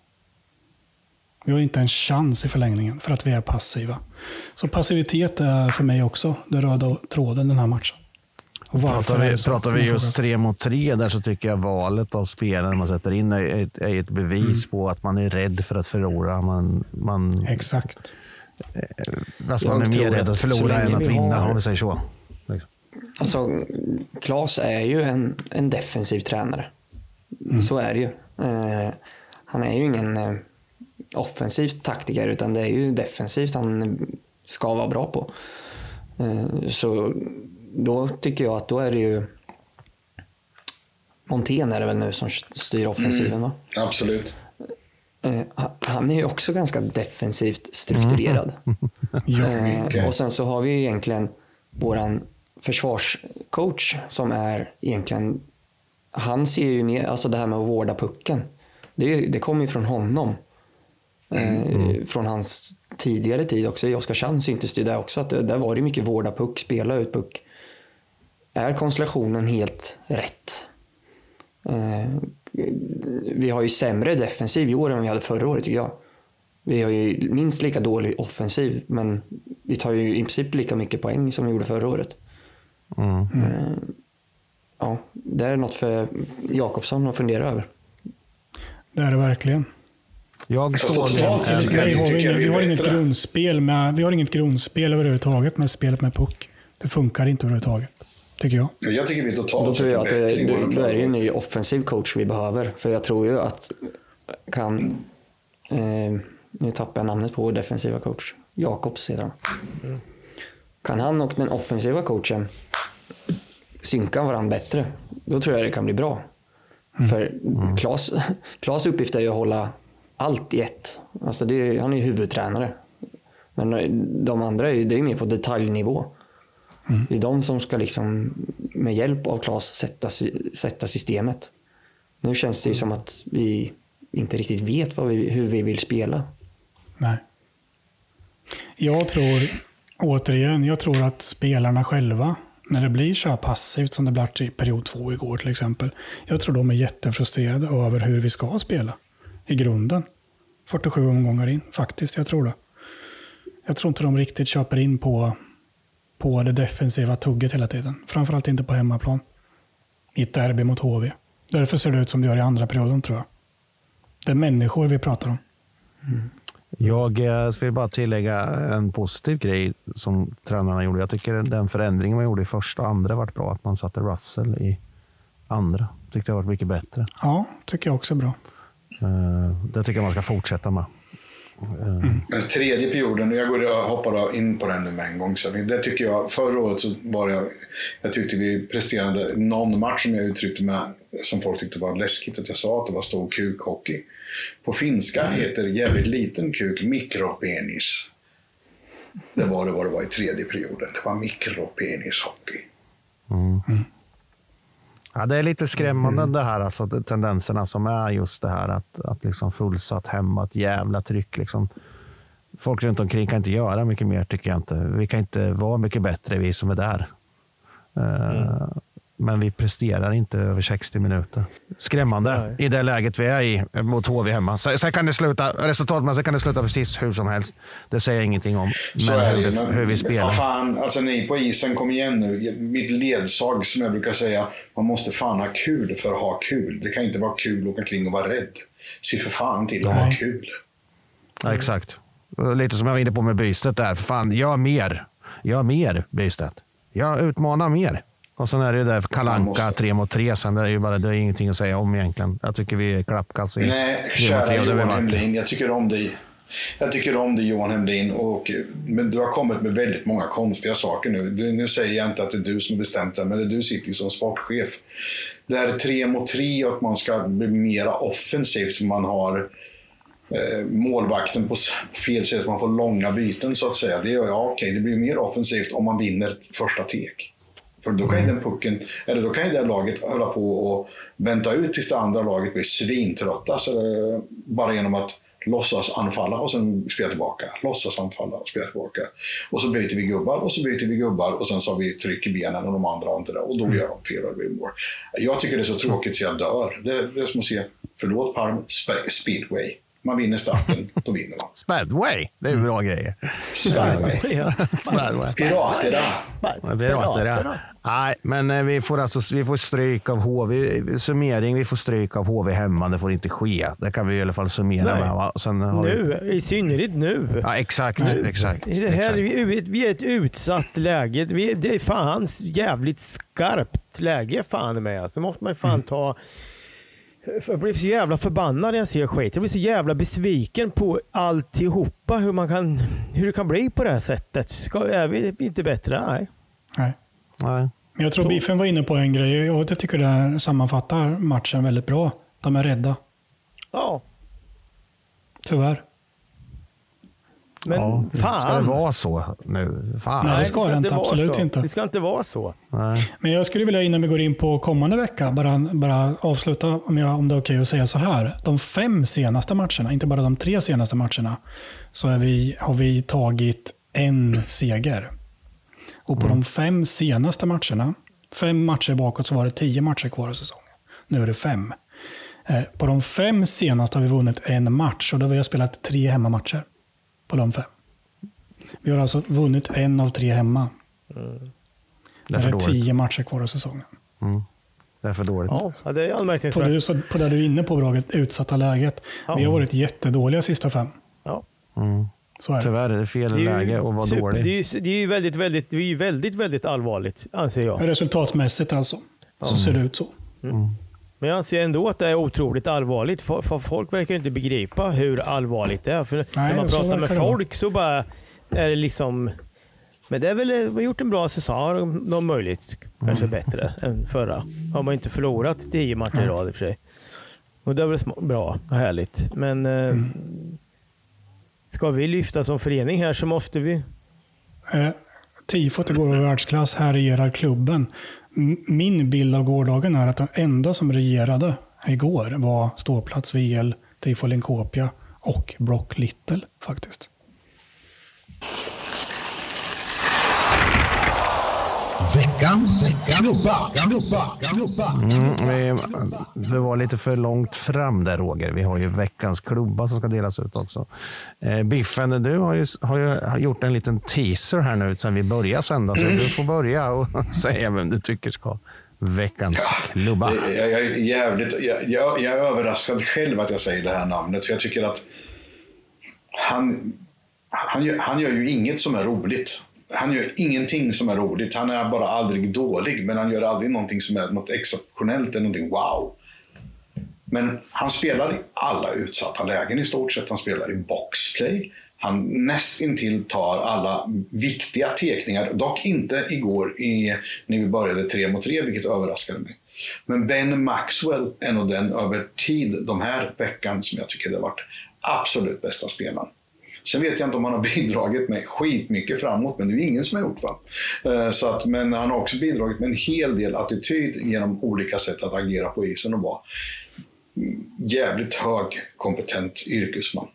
Vi har inte en chans i förlängningen för att vi är passiva. Så passivitet är för mig också den röda tråden den här matchen. Och Pratar vi, så? pratar vi just tre mot tre där så tycker jag valet av spelare man sätter in är ett, är ett bevis Mm. på att man är rädd för att förlora. Man, man, Exakt. alltså Jag man är mer rädd att förlora än att vi vinna, har- om vi säger så. Liksom. Alltså, Klas är ju en, en defensiv tränare. Så är det ju. Eh, han är ju ingen eh, offensiv taktiker utan det är ju defensivt han ska vara bra på. Eh, så då tycker jag att då är det ju Montén är det väl nu som styr offensiven va? Absolut. Eh, ha- han är ju också ganska defensivt strukturerad. Ja. Eh, och sen så har vi ju egentligen våran försvarscoach som är egentligen, han ser ju mer, alltså det här med att vårda pucken. Det, är ju- det kommer ju från honom. Eh, Från hans tidigare tid också i Oskarshamn syntes det där också att det, där var det mycket vårda puck, spela ut puck. Är konstellationen helt rätt? Eh, vi har ju sämre defensiv i år än vi hade förra året tycker jag. Vi har ju minst lika dålig offensiv, men vi tar ju i princip lika mycket poäng som vi gjorde förra året. Mm. Eh, Ja, det är något för Jakobsson att fundera över. Det är det verkligen. Jag såg har, inget, har inget grundspel med, vi har inget grundspel överhuvudtaget med spelet med puck. Det funkar inte överhuvudtaget, tycker jag. Jag tycker vi totalt Då tror jag att det, än då är ju en ny offensiv coach vi behöver. För jag tror ju att kan... Eh, nu tappar jag namnet på vår defensiva coach. Jakobs heter han. Kan han och den offensiva coachen synka varandra bättre, då tror jag det kan bli bra. För Klas, Klas uppgift är ju att hålla allt i ett. Alltså det är, han är ju huvudtränare. Men de andra är ju, det är ju mer på detaljnivå. Det är de som ska liksom med hjälp av Klas sätta, sätta systemet. Nu känns det ju som att vi inte riktigt vet vad vi, hur vi vill spela. Nej. Jag tror, återigen, jag tror att spelarna själva, när det blir så här passivt som det blev i period två igår till exempel, jag tror de är jättefrustrerade över hur vi ska spela i grunden. 47 omgångar in, faktiskt. Jag tror det. Jag tror inte de riktigt köper in på, på det defensiva tugget hela tiden. Framförallt inte på hemmaplan. I ett derby mot HV. Därför ser det ut som det gör i andra perioden tror jag. Det är människor vi pratar om. Jag eh, vill bara tillägga en positiv grej som tränarna gjorde. Jag tycker den förändringen man gjorde i första och andra varit bra. Att man satte Russell i andra. Tyckte jag varit mycket bättre. Ja, tycker jag också är bra. Eh, Det tycker jag man ska fortsätta med. Men tredje perioden, jag går jag hoppar in på den nu med en gång. Så det tycker jag, förra året så var jag, jag tyckte vi presterade någon match som jag uttryckte mig som folk tyckte var läskigt att jag sa att det var stor kukhockey. På finska heter jävligt liten kuk mikropenis. Det var det vad det var i tredje perioden. Det var mikropenishockey. Ja, det är lite skrämmande det här, alltså, de tendenserna som är just det här att, att liksom fullsatt hemma, ett jävla tryck. Liksom. Folk runt omkring kan inte göra mycket mer tycker jag inte. Vi kan inte vara mycket bättre, vi som är där. Eh, Men vi presterar inte över 60 minuter. Skrämmande Nej. i det läget vi är i mot HV hemma. Sen, kan det sluta, resultatmässigt kan det sluta precis hur som helst. Det säger jag ingenting om. Så Men hur, Men hur vi spelar. Fan, alltså ni på isen, kom igen nu. Mitt ledsag som jag brukar säga, man måste fan ha kul för att ha kul. Det kan inte vara kul att åka kring och vara rädd. Se för fan till att ha Nej. kul. Ja, exakt. Lite som jag var inne på med Bystedt där. Fan, gör mer. Gör mer, Bystedt. Jag utmanar mer. Och sen är det ju där kalanka tre mot tre. Sen det är ju bara, det är ingenting att säga om egentligen. Jag tycker vi är klappkass i Nej, kära Johan. Hemlin. Jag tycker om dig. Jag tycker om dig Johan Hemlin. Och, men du har kommit med väldigt många konstiga saker nu. Du, nu säger jag inte att det är du som har bestämt det, men det du sitter ju som sportchef. Det här är tre mot tre och att man ska bli mera offensivt. Man har eh, målvakten på fel sätt, man får långa byten så att säga. Det jag, okej, det blir mer offensivt om man vinner första tek. För då kan ju den pucken, eller då kan ju det laget hålla på och vänta ut tills det andra laget blir svintrötta. Så det, bara genom att låtsas anfalla och sen spela tillbaka. Låtsas anfalla och spela tillbaka. Och så byter vi gubbar och så byter vi gubbar och sen så har vi tryck i benen och de andra har inte det. Och då gör de fel och det blir mål. Jag tycker det är så tråkigt så jag dör. Det, det är som att se, förlåt Parm, spe- speedway. Man vinner starten, då vinner man. Spadway, det är ju bra grejer. Speedway. Ja. Spadway. Rasigt, ja. Nej, men eh, vi får, alltså, vi får stryk av HV. Summering, vi får stryk av HV hemma. Det får inte ske. Det kan vi i alla fall summera Nej. med. Va? Sen har vi... Nu, i synnerhet nu. Ja, exakt. exakt, I det här, exakt. vi, är- vi är ett utsatt läge. Vi, det är fan jävligt skarpt läge fan med. Alltså måste man fan ta... Jag blir så jävla förbannad när jag ser skit. Jag blir så jävla besviken på alltihopa. Hur, man kan, hur det kan bli på det här sättet. Ska, är vi inte bättre? Nej. Nej. Nej. Jag tror Biffen var inne på en grej och jag tycker det här sammanfattar matchen väldigt bra. De är rädda, Ja, tyvärr. Men ja. fan. Ska det vara så nu? Fan. Nej, det ska det inte. vara Absolut så. inte. Det ska inte vara så. Nej. Men jag skulle vilja innan vi går in på kommande vecka bara, bara avsluta om, jag, om det är okej att säga så här. De fem senaste matcherna, inte bara de tre senaste matcherna, så är vi, har vi tagit en seger. Och på de fem senaste matcherna, fem matcher bakåt så var det tio matcher kvar av säsongen. Nu är det fem. Eh, På de fem senaste har vi vunnit en match och då har vi spelat tre hemmamatcher på de fem. Vi har alltså vunnit en av tre hemma. Det är Det är tio matcher kvar av säsongen. Det är för dåligt. Ja, ja, det är På anmärkningsvärt. det, så- på det du är inne på, Braget, utsatta läget. Vi har varit jättedåliga sista fem. Ja. Så är det. Tyvärr är det fel Det är läge att vara super- dålig. Det är ju, det är ju väldigt, väldigt, det är väldigt, väldigt allvarligt, anser jag. Resultatmässigt alltså, så ser det ut så. Men jag anser ändå att det är otroligt allvarligt. För, folk verkar inte begripa hur allvarligt det är. För när man pratar med folk så bara är det liksom... Men det är väl, vi har gjort en bra säsong, om möjligt kanske Mm. bättre än förra. Har man inte förlorat tio matcher i rad i och för sig. Och det är väl bra och härligt. Men eh, Mm. ska vi lyfta som förening här så måste vi. Eh, tifot igår var världsklass, här regerar klubben. Min bild av gårdagen är att den enda som regerade igår var ståplats VL, Tifo Linkopia och Brock Little faktiskt. Veckans klubba. klubba. klubba. Mm, vi, det var lite för långt fram där Roger. Vi har ju veckans klubba som ska delas ut också. Eh, Biffen, du har ju, har ju gjort en liten teaser här nu sen vi började sända. Så du får börja och säga vem du tycker ska veckans klubba. Det- Jag, jag, är jävligt, jag, jag, jag är överraskad själv att jag säger det här namnet. För jag tycker att han, han, gör, han gör ju inget som är roligt. Han gör ingenting som är roligt. Han är bara aldrig dålig, men han gör aldrig någonting som är något exceptionellt eller någonting wow. Men han spelar i alla utsatta lägen i stort sett. Han spelar i boxplay. Han nästintill tar alla viktiga tekningar. Dock inte igår i, när vi började tre mot tre, vilket överraskade mig. Men Ben Maxwell är nog den över tid, de här veckan, som jag tycker det har varit absolut bästa spelaren. Sen vet jag inte om han har bidragit med skitmycket framåt, men det är ju ingen som har gjort va. Eh, så att, men han har också bidragit med en hel del attityd genom olika sätt att agera på isen och vara jävligt hög kompetent yrkesman.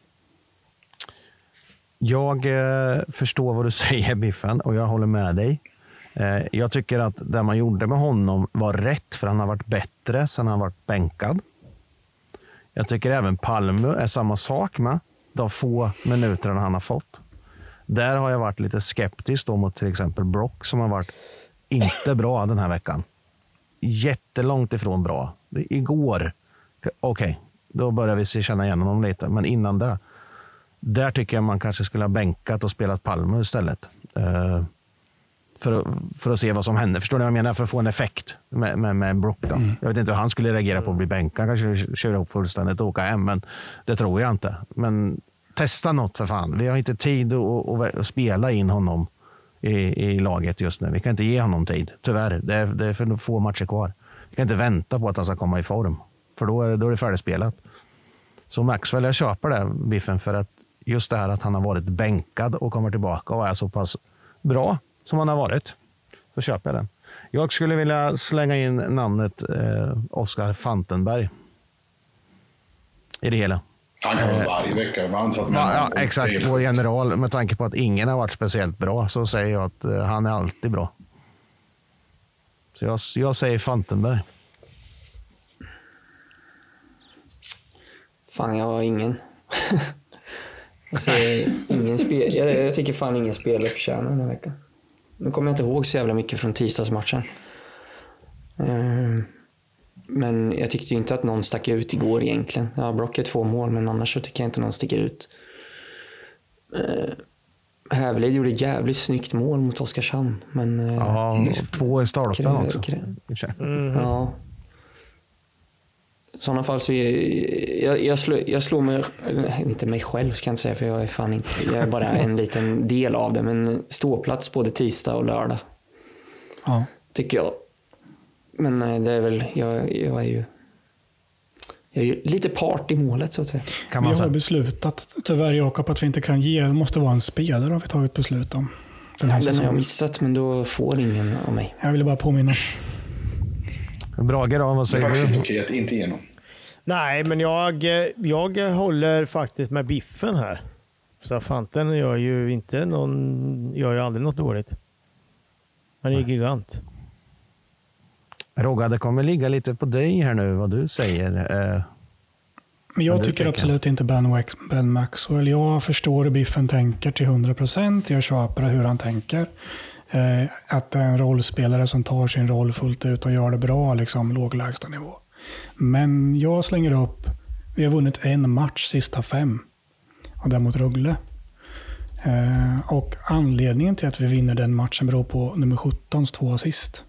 Jag eh, förstår vad du säger Biffen och jag håller med dig. Eh, jag tycker att det man gjorde med honom var rätt för han har varit bättre sen han varit bänkad. Jag tycker även Palme är samma sak med de få minuterna han har fått. Där har jag varit lite skeptisk då mot till exempel Brock som har varit inte bra den här veckan. Jättelångt ifrån bra. Igår, okej, okay, då börjar vi känna igen honom lite, men innan det. Där tycker jag man kanske skulle ha bänkat och spelat Palme istället. Eh, för, att, för att se vad som händer. Förstår ni vad jag menar? För att få en effekt med, med, med Brook. Då. Mm. Jag vet inte hur han skulle reagera på att bli bänkad. Kanske köra ihop fullständigt och åka hem, men det tror jag inte. Men testa något för fan. Vi har inte tid att, att, att spela in honom i, i, laget just nu. Vi kan inte ge honom tid, tyvärr. Det är, det är för få matcher kvar. Vi kan inte vänta på att han ska komma i form, för då är, då är det färdigspelat. Så Maxwell, jag köper det, Biffen, för att just det här att han har varit bänkad och kommer tillbaka och är så pass bra som han har varit, så köper jag den. Jag skulle vilja slänga in namnet eh, Oskar Fantenberg i det hela. Han gör eh, varje vecka. Man ja, ja, exakt, vår general. Med tanke på att ingen har varit speciellt bra så säger jag att eh, han är alltid bra. Så jag, jag säger Fantenberg. Fan, jag har ingen. jag säger ingen spel. Jag, jag tycker fan ingen spelare förtjänar den här veckan. Nu kommer jag inte ihåg så jävla mycket från tisdagsmatchen. Ehm, men jag tyckte inte att någon stack ut igår egentligen. Ja, Brock är två mål, men annars så tycker jag inte någon sticker ut. Uh, Hävelid gjorde jävligt snyggt mål mot Oskarshamn. Men, uh, ja, två i stolpen också. Mm. Ja. I sådana fall så är, jag, jag, slår, jag slår mig, inte mig själv ska jag inte säga för jag är fan inte, jag är bara en liten del av det, men ståplats både tisdag och lördag. Ja. Tycker jag. Men eh, det är väl, jag, jag är ju jag är ju lite part i målet så att säga. Kan man vi har beslutat, tyvärr Jakob, att vi inte kan ge. Det måste vara en spelare har vi tagit beslut om. Den, här den har jag missat, men då får ingen av mig. Jag ville bara påminna. Brage då, vad säger du? Det är faktiskt okej att inte ge någon. Nej, men jag, jag håller faktiskt med Biffen här. Så Fanten gör ju inte någon, gör ju aldrig något dåligt. Han är ju gigant. Rogga, det kommer ligga lite på dig här nu vad du säger. Eh, men jag tycker absolut inte Ben, ben Maxwell. Jag förstår hur Biffen tänker till 100 procent. Jag köper hur han tänker. Eh, att det är en rollspelare som tar sin roll fullt ut och gör det bra, liksom låg nivå. Men jag slänger upp, vi har vunnit en match sista fem. Och det mot Rögle. Eh, och anledningen till att vi vinner den matchen beror på nummer 17s två assist.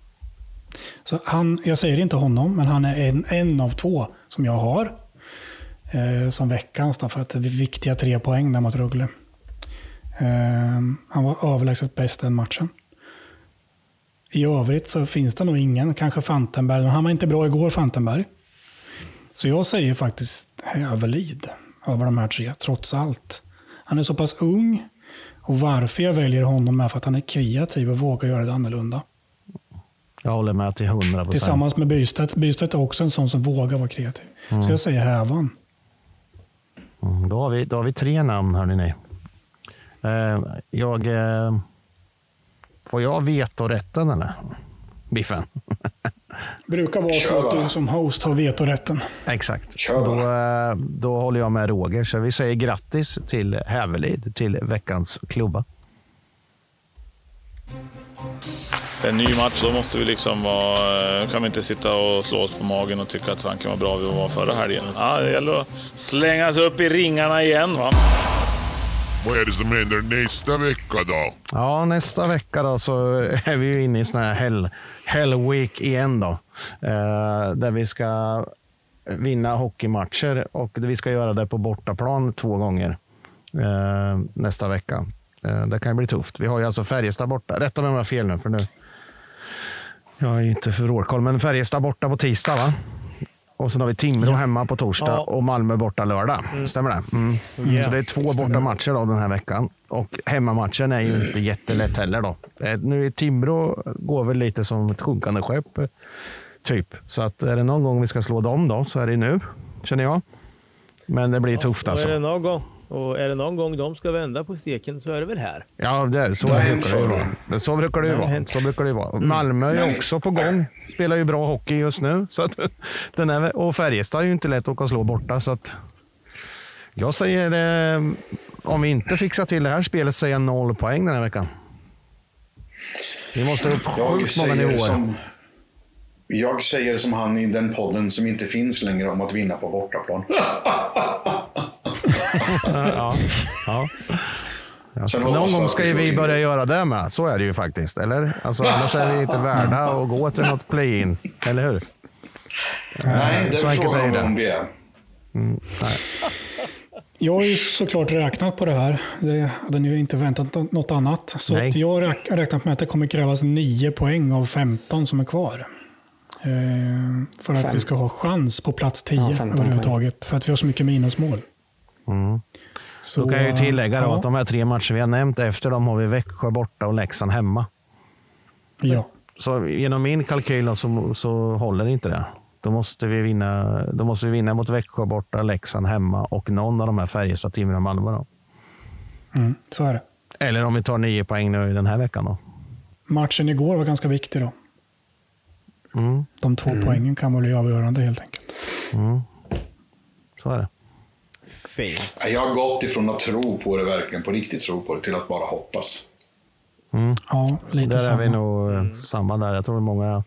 Så han, jag säger inte honom, men han är en, en av två som jag har. Eh, som veckans då, för att det är viktiga tre poäng där mot Rögle. Eh, han var överlägset bäst den matchen. I övrigt så finns det nog ingen, kanske Fantenberg, han var inte bra igår, Fantenberg. Så jag säger faktiskt Hävelid över de här tre, trots allt. Han är så pass ung och varför jag väljer honom är för att han är kreativ och vågar göra det annorlunda. Jag håller med till 100 procent. Tillsammans med Bystedt. Bystedt är också en sån som vågar vara kreativ. Mm. Så jag säger Hävan. Mm, då, har vi, då har vi tre namn, hörni ni. Eh, jag... Eh, får jag vetorätten eller? Biffen? brukar vara så att du som host har vetorätten. Exakt. Då, eh, då håller jag med Roger. Så vi säger grattis till Hävelid, till veckans klubba. En ny match, då måste vi liksom vara, eh, kan vi inte sitta och slå oss på magen och tycka att Franken var bra vi var förra helgen. Ja, det gäller att slänga sig upp i ringarna igen. Va? Vad är det som händer nästa vecka då? Ja, nästa vecka då så är vi ju inne i sån här hell, hell week igen då. Eh, där vi ska vinna hockeymatcher och vi ska göra det på bortaplan två gånger eh, nästa vecka. Eh, det kan ju bli tufft. Vi har ju alltså Färjestad borta. Rätta mig om jag har fel nu, för nu. Jag är inte för råkoll, men Färjestad borta på tisdag va? Och sen har vi Timrå hemma på torsdag Ja. och Malmö borta lördag. Stämmer det? Mm. Ja. Så det är två borta matcher då den här veckan. Och hemmamatchen är ju inte jättelätt heller. Då. Eh, Nu är Timrå går väl lite som ett sjunkande skepp. Typ. Så att är det någon gång vi ska slå dem då så är det nu, känner jag. Men det blir tufft Och är, det alltså. någon gång, och är det någon gång de ska vända på steken så är det väl här. Ja, det, är- så, Det brukar det vara. Så brukar det ju vara. Så brukar det ju vara. Malmö är ju också på gång. Spelar ju bra hockey just nu. Så att, den är, och Färjestad är ju inte lätt att åka och slå borta. Så att, jag säger, eh, om vi inte fixar till det här spelet, säger jag noll poäng den här veckan. Vi måste upp sjukt många nivåer. som, jag säger som han i den podden som inte finns längre om att vinna på bortaplan. Ja, ja. Någon jag gång ska vi ju börja göra det med. Så är det ju faktiskt. Eller? Alltså, annars är vi inte värda att gå till något play-in. Eller hur? Nej, det så är enkelt frågan är om vi är. Jag har ju såklart räknat på det här. Det hade ni ju inte väntat något annat. Så jag har räk- räknat med att det kommer krävas 9 poäng av 15 som är kvar. Eh, för att Fem. vi ska ha chans på plats 10 Ja, 15 överhuvudtaget. För att vi har så mycket minusmål. Mm. Så, Då kan jag ju tillägga då ja, att de här tre matcher vi har nämnt, efter dem har vi Växjö borta och Leksand hemma. Ja. Så genom min kalkyl så, så håller inte det. Då måste, vi vinna, då måste vi vinna mot Växjö borta, Leksand hemma och någon av de här Färjestad, Timrå Malmö. Då. Mm, så är det. Eller om vi tar nio poäng nu i den här veckan. Då. Matchen igår var ganska viktig då. Mm, De två poängen kan vara bli avgörande helt enkelt. mm. Så är det. Fel. Jag har gått ifrån att tro på det verkligen, på riktigt tro på det, till att bara hoppas. Ja, lite Där är samma. vi nog eh, samma där. Jag tror många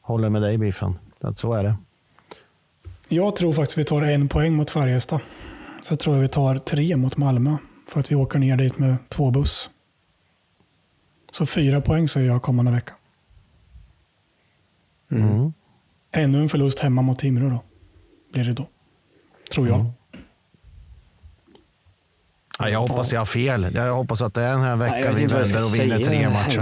håller med dig Biffen. Att så är det. Jag tror faktiskt vi tar en poäng mot Färjestad. Så tror jag vi tar tre mot Malmö. För att vi åker ner dit med två buss. Så fyra poäng säger jag kommande vecka. Mm. Ännu en förlust hemma mot Timrå då. Blir det då. Tror jag. Ja, jag hoppas jag har fel. Jag hoppas att det är den här Nej, veckan vet vi vänder och vinner tre matcher.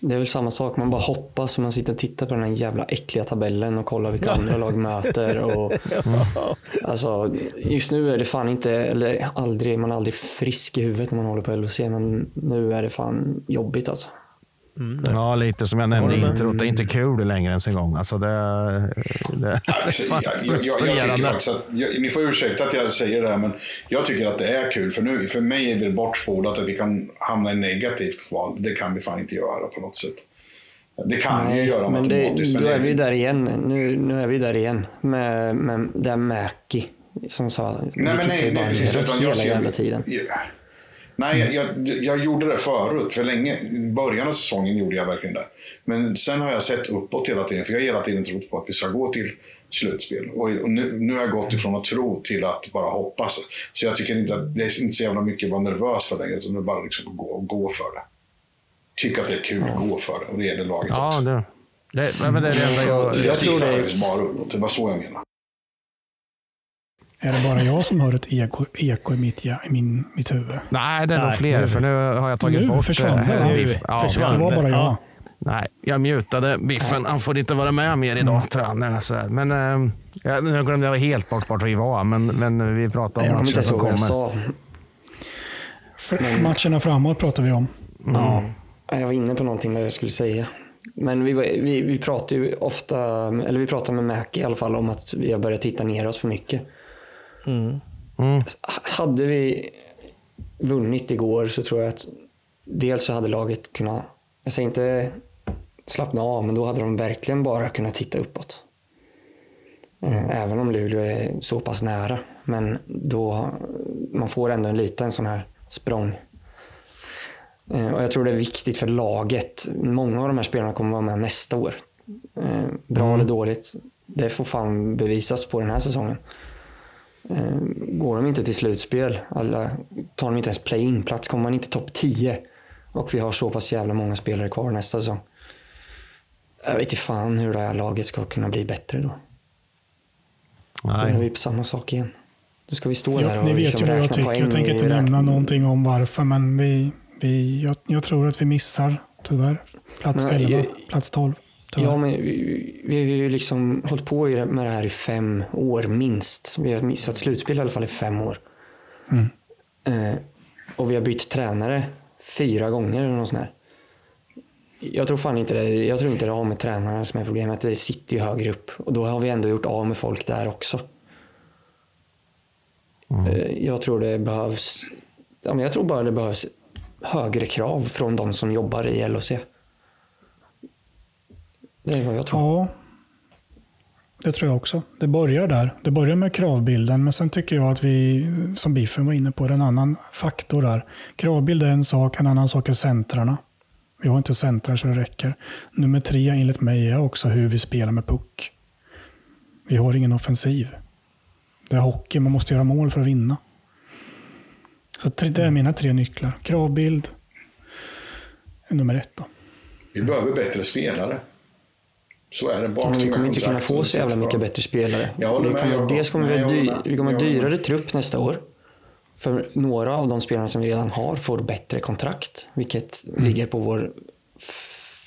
Det är väl samma sak, man bara hoppas och man sitter och tittar på den här jävla äckliga tabellen och kollar vilka andra lag möter. Och, alltså, just nu är det fan inte, eller aldrig, man är aldrig frisk i huvudet när man håller på LHC, men nu är det fan jobbigt alltså. Ja, lite som jag nämnde i introt. Det är inte kul längre ens en gång. Alltså det, det Alltså, är jag, jag, jag, jag tycker faktiskt att, jag, ni får ursäkta att jag säger det här, men jag tycker att det är kul. För nu, för mig är det bortspolat att vi kan hamna i negativt kval. Det kan vi fan inte göra på något sätt. Det kan vi ju göra men det, automatiskt. då är det- vi där igen. Nu, nu är vi där igen med, med det Mäki som sa Nej, nej, nej precis. Utan hela jag ser, jävla tiden. Ja. Nej, jag, jag, jag gjorde det förut. För länge. I början av säsongen gjorde jag verkligen det. Men sen har jag sett uppåt hela tiden. För jag har hela tiden trott på att vi ska gå till slutspel. Och, nu, nu har jag gått ifrån att tro till att bara hoppas. Så jag tycker inte att det är inte så jävla mycket att vara nervös för längre. Utan det är bara liksom att gå, gå för det. Tycka att det är kul, gå för det. Och det gäller laget Ja, också. det, det, men det är det jag... Jag, jag tror tittar det är- faktiskt bara uppåt. Det var så jag menade. Är det bara jag som hör ett eko, eko i, mitt, ja, i min, mitt huvud? Nej, det är nog Nej, fler. nu- För nu har jag tagit Nu bort... försvann eh, det, va? Biff. Ja, försvann Det var bara jag. Ja. Nej, jag mutade Biffen. Han får inte vara med mer idag, tror jag. Nej, så här. Men eh, jag, nu glömde jag helt bort vart vi var. Men, men vi pratade Jag om kommer matchen som vad jag kommer. sa. Matcherna framåt pratar vi om. Ja, jag var inne på någonting där jag skulle säga. Men vi, vi, vi pratar ju ofta, eller vi pratar med Mac i alla fall om att vi har börjat titta neråt för mycket. Mm. Mm. Hade vi vunnit igår så tror jag att dels så hade laget kunnat, jag säger inte slappna av, men då hade de verkligen bara kunnat titta uppåt. Eh, Även om Luleå är så pass nära. Men då, man får ändå en liten sån här språng. Eh, Och jag tror det är viktigt för laget. Många av de här spelarna kommer vara med nästa år. Eh, Bra eller dåligt, det får fan bevisas på den här säsongen. Eh, går de inte till slutspel, alla, tar de inte ens play-in-plats, kommer man inte topp 10 och vi har så pass jävla många spelare kvar nästa säsong. Jag vet inte fan hur det här laget ska kunna bli bättre då. Då är Nej. vi på samma sak igen. Då ska vi stå där Ja, och ni vet liksom ju vad jag tycker. Jag tänker inte räkna- nämna någonting om varför, men vi, vi, jag, jag tror att vi missar, tyvärr, plats Men, 11, jag- plats 12. Tyvärr. Ja, men vi, vi har ju liksom hållit på med det här i fem år minst. Vi har missat slutspel i alla fall i fem år. Mm. Eh, och vi har bytt tränare fyra gånger eller något sånt där. Jag tror fan inte det. Jag tror inte det har med tränarna som är problemet. Det sitter ju högre upp. Och då har vi ändå gjort av med folk där också. Eh, Jag tror det behövs... Ja, men jag tror bara det behövs högre krav från de som jobbar i LOC. Det är vad jag tror. Ja, det tror jag också. Det börjar där. Det börjar med kravbilden, men sen tycker jag att vi, som Biffen var inne på, är en annan faktor där. Kravbild är en sak, en annan sak är centrarna. Vi har inte centrar så det räcker. Nummer tre enligt mig är också hur vi spelar med puck. Vi har ingen offensiv. Det är hockey, man måste göra mål för att vinna. Så det är mina tre nycklar. Kravbild är nummer ett. Då. Vi behöver bättre spelare. Så är det. Bak men vi kommer inte kunna få så jävla mycket bättre spelare. Vi kommer, dels kommer vi, dy, vi kommer ha dyrare trupp nästa år. För några av de spelarna som vi redan har får bättre kontrakt, vilket Mm. ligger på vår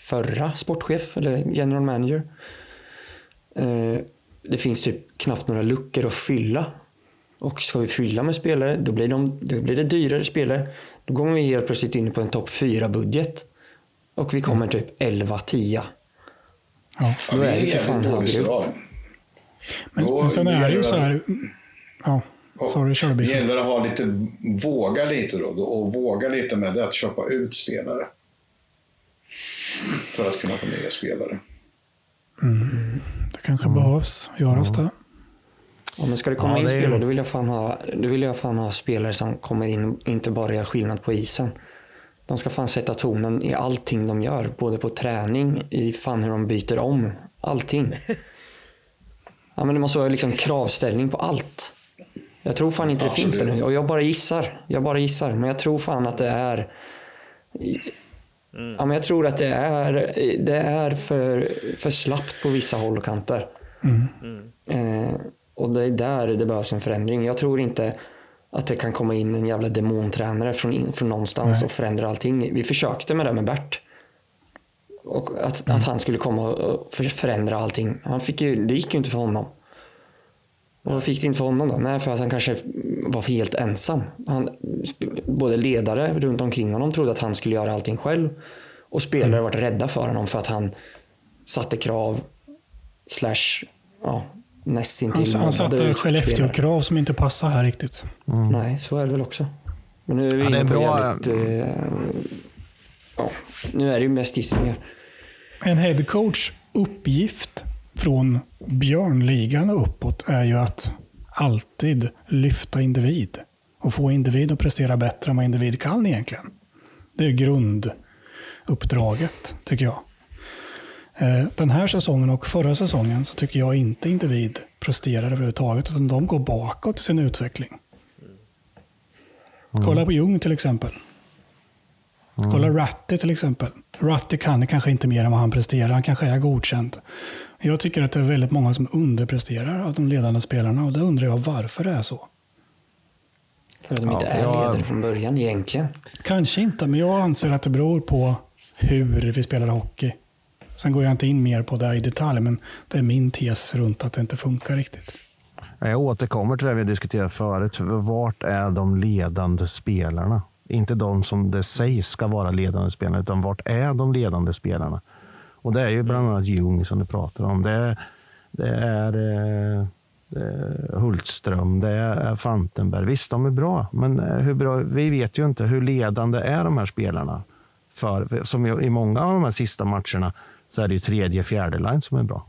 förra sportchef, eller general manager. Eh, det finns typ knappt några luckor att fylla. Och ska vi fylla med spelare, då blir, de, då blir det dyrare spelare. Då kommer vi helt plötsligt in på en topp 4-budget. Och vi kommer typ 11-10. Ja. Ja, Då är det för fan högre upp. Men, Då men sen är det ju så här... Ja, sorry, kör Det gäller att ha lite, våga lite då. Och våga lite med det att köpa ut spelare. För att kunna få nya spelare. Det kanske behövs göras det. Ja, men ska det komma Ja, in spelare, då vill, jag fan ha, då vill jag fan ha spelare som kommer in och inte bara gör skillnad på isen. De ska fan sätta tonen i allting de gör. Både på träning, i fan hur de byter om. Allting. Ja, men det måste vara liksom kravställning på allt. Jag tror fan inte det Absolut. finns det nu. Och jag bara gissar. Jag bara gissar. Men jag tror fan att det är... Ja, men jag tror att det är, det är för, för slappt på vissa håll och kanter. Eh, och det är där det behövs en förändring. Jag tror inte att det kan komma in en jävla demontränare från, från någonstans och förändra allting. Vi försökte med det med Bert. Och att, att han skulle komma och för- förändra allting. Han fick ju, det gick ju inte för honom. Och fick det inte för honom då? Nej, för att han kanske var helt ensam. Han, både ledare runt omkring honom trodde att han skulle göra allting själv. Och spelare varit rädda för honom för att han satte krav slash ja, nästintill han mobbade satte. Skellefteå-krav som inte passar här riktigt. Nej, så är det väl också. Men nu är vi Ja, inne på bra. jävligt... Eh, ja, nu är det ju mest gissningar. En headcoach uppgift från Björnligan och uppåt är ju att alltid lyfta individ och få individ att prestera bättre än vad individ kan egentligen. Det är grunduppdraget, tycker jag. Eh, Den här säsongen och förra säsongen så tycker jag inte individ presterar överhuvudtaget, utan de går bakåt i sin utveckling. Kolla på Ljung till exempel. Kolla Ratty till exempel. Ratty kan kanske inte mer än vad han presterar. Han kanske är godkänd. Jag tycker att det är väldigt många som underpresterar av de ledande spelarna och då undrar jag varför det är så. För att de inte Ja, är jag- ledare från början egentligen. Kanske inte, men jag anser att det beror på hur vi spelar hockey. Sen går jag inte in mer på det i detalj, men det är min tes runt att det inte funkar riktigt. Jag återkommer till det vi diskuterade förut. Vart är de ledande spelarna? Inte de som det sägs ska vara ledande spelarna, utan vart är de ledande spelarna? Och det är ju bland annat Ljung som du pratar om. Det är, det är eh, eh, Hultström, det är Fantenberg. Visst, de är bra, men eh, hur bra, vi vet ju inte hur ledande är de här spelarna. För, som i många av de här sista matcherna så är det ju tredje, fjärde line som är bra.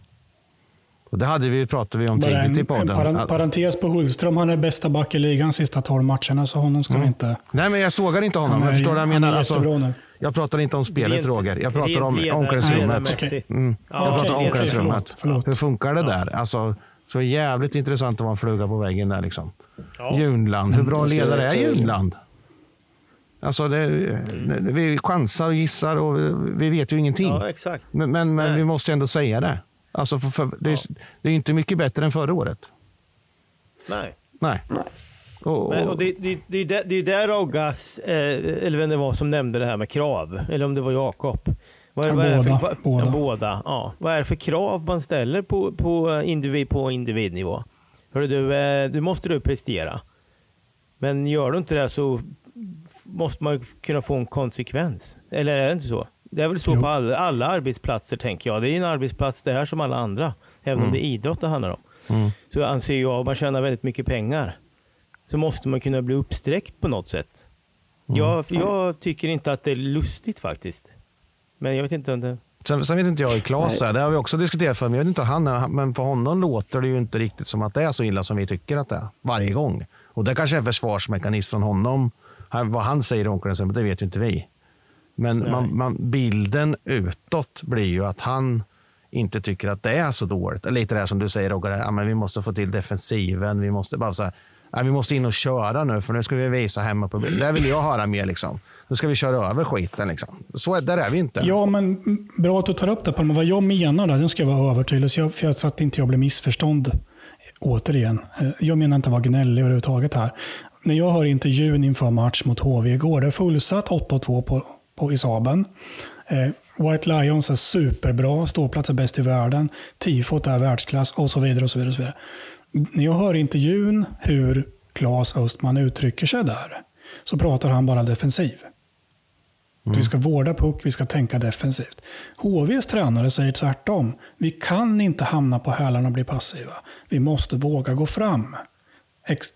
Och det hade vi pratat vi om Bara tidigt i en, en podden. Att- parentes på Hultström. Han är bästa back i ligan sista 12 matcherna, så honom ska vi inte... Nej, men jag sågar inte honom. Han är- jag förstår vad jag han är menar. Alltså, jag pratar inte om spelet, Rent- Roger. Jag pratar om omklädningsrummet. Mm. Ja, jag pratar om omklädningsrummet. Hur funkar det där? Alltså, Så jävligt intressant att vara en fluga på väggen där. Liksom. Ja. Junland, hur bra skulle ledare är också- Junland? Alltså det, vi chansar och gissar och vi vet ju ingenting. Ja, exakt. Men, men, men vi måste ändå säga det. Alltså för, för, det, är, det är inte mycket bättre än förra året. Nej. Nej. Och, Men, och och, det, det, det, är där- det är där Roggas, eh, eller vem det var som nämnde det här med krav, eller om det var Jakob. Vad är, Ja, vad är båda, för, vad, båda. Ja, båda. Ja. Vad är det för krav man ställer på, på, individ, på individnivå? Hörru, du, eh, du måste du prestera. Men gör du inte det så måste man kunna få en konsekvens. Eller är det inte så? Det är väl så Jo. på alla, alla arbetsplatser tänker jag. Det är en arbetsplats det här som alla andra. Även om det är idrott det handlar om. Mm. Så anser jag, om man tjänar väldigt mycket pengar, så måste man kunna bli uppsträckt på något sätt. Jag, jag tycker inte att det är lustigt faktiskt. Men jag vet inte om det... sen, sen vet inte jag hur Klas är. Det har vi också diskuterat för. Men jag vet inte hur han är. Men på honom låter det ju inte riktigt som att det är så illa som vi tycker att det är. Varje gång. Och det kanske är en försvarsmekanism från honom. Vad han säger i omklädningsrummet, det vet ju inte vi. Men man, man, bilden utåt blir ju att han inte tycker att det är så dåligt. Lite det här som du säger Roger, ja, men vi måste få till defensiven. Vi måste bara så här, ja, vi måste in och köra nu för nu ska vi visa hemma på Det vill jag höra mer liksom. Nu ska vi köra över skiten liksom. Så är, där är vi inte. Ja, men bra att du tar upp det Palme. Vad jag menar där, nu ska jag vara övertydlig, så, jag, för jag, så att inte jag blir missförstånd. Återigen, eh, jag menar inte att vara gnällig överhuvudtaget här. När jag hör intervjun inför match mot HV igår, det är fullsatt 8-2 på, på i Saben. Eh, White Lions är superbra, ståplats är bäst i världen, tifot är världsklass och så vidare. och så vidare. Och så vidare. När jag hör intervjun hur Claes Östman uttrycker sig där, så pratar han bara defensiv. Vi ska vårda puck, vi ska tänka defensivt. HVs tränare säger tvärtom. Vi kan inte hamna på hälarna och bli passiva. Vi måste våga gå fram.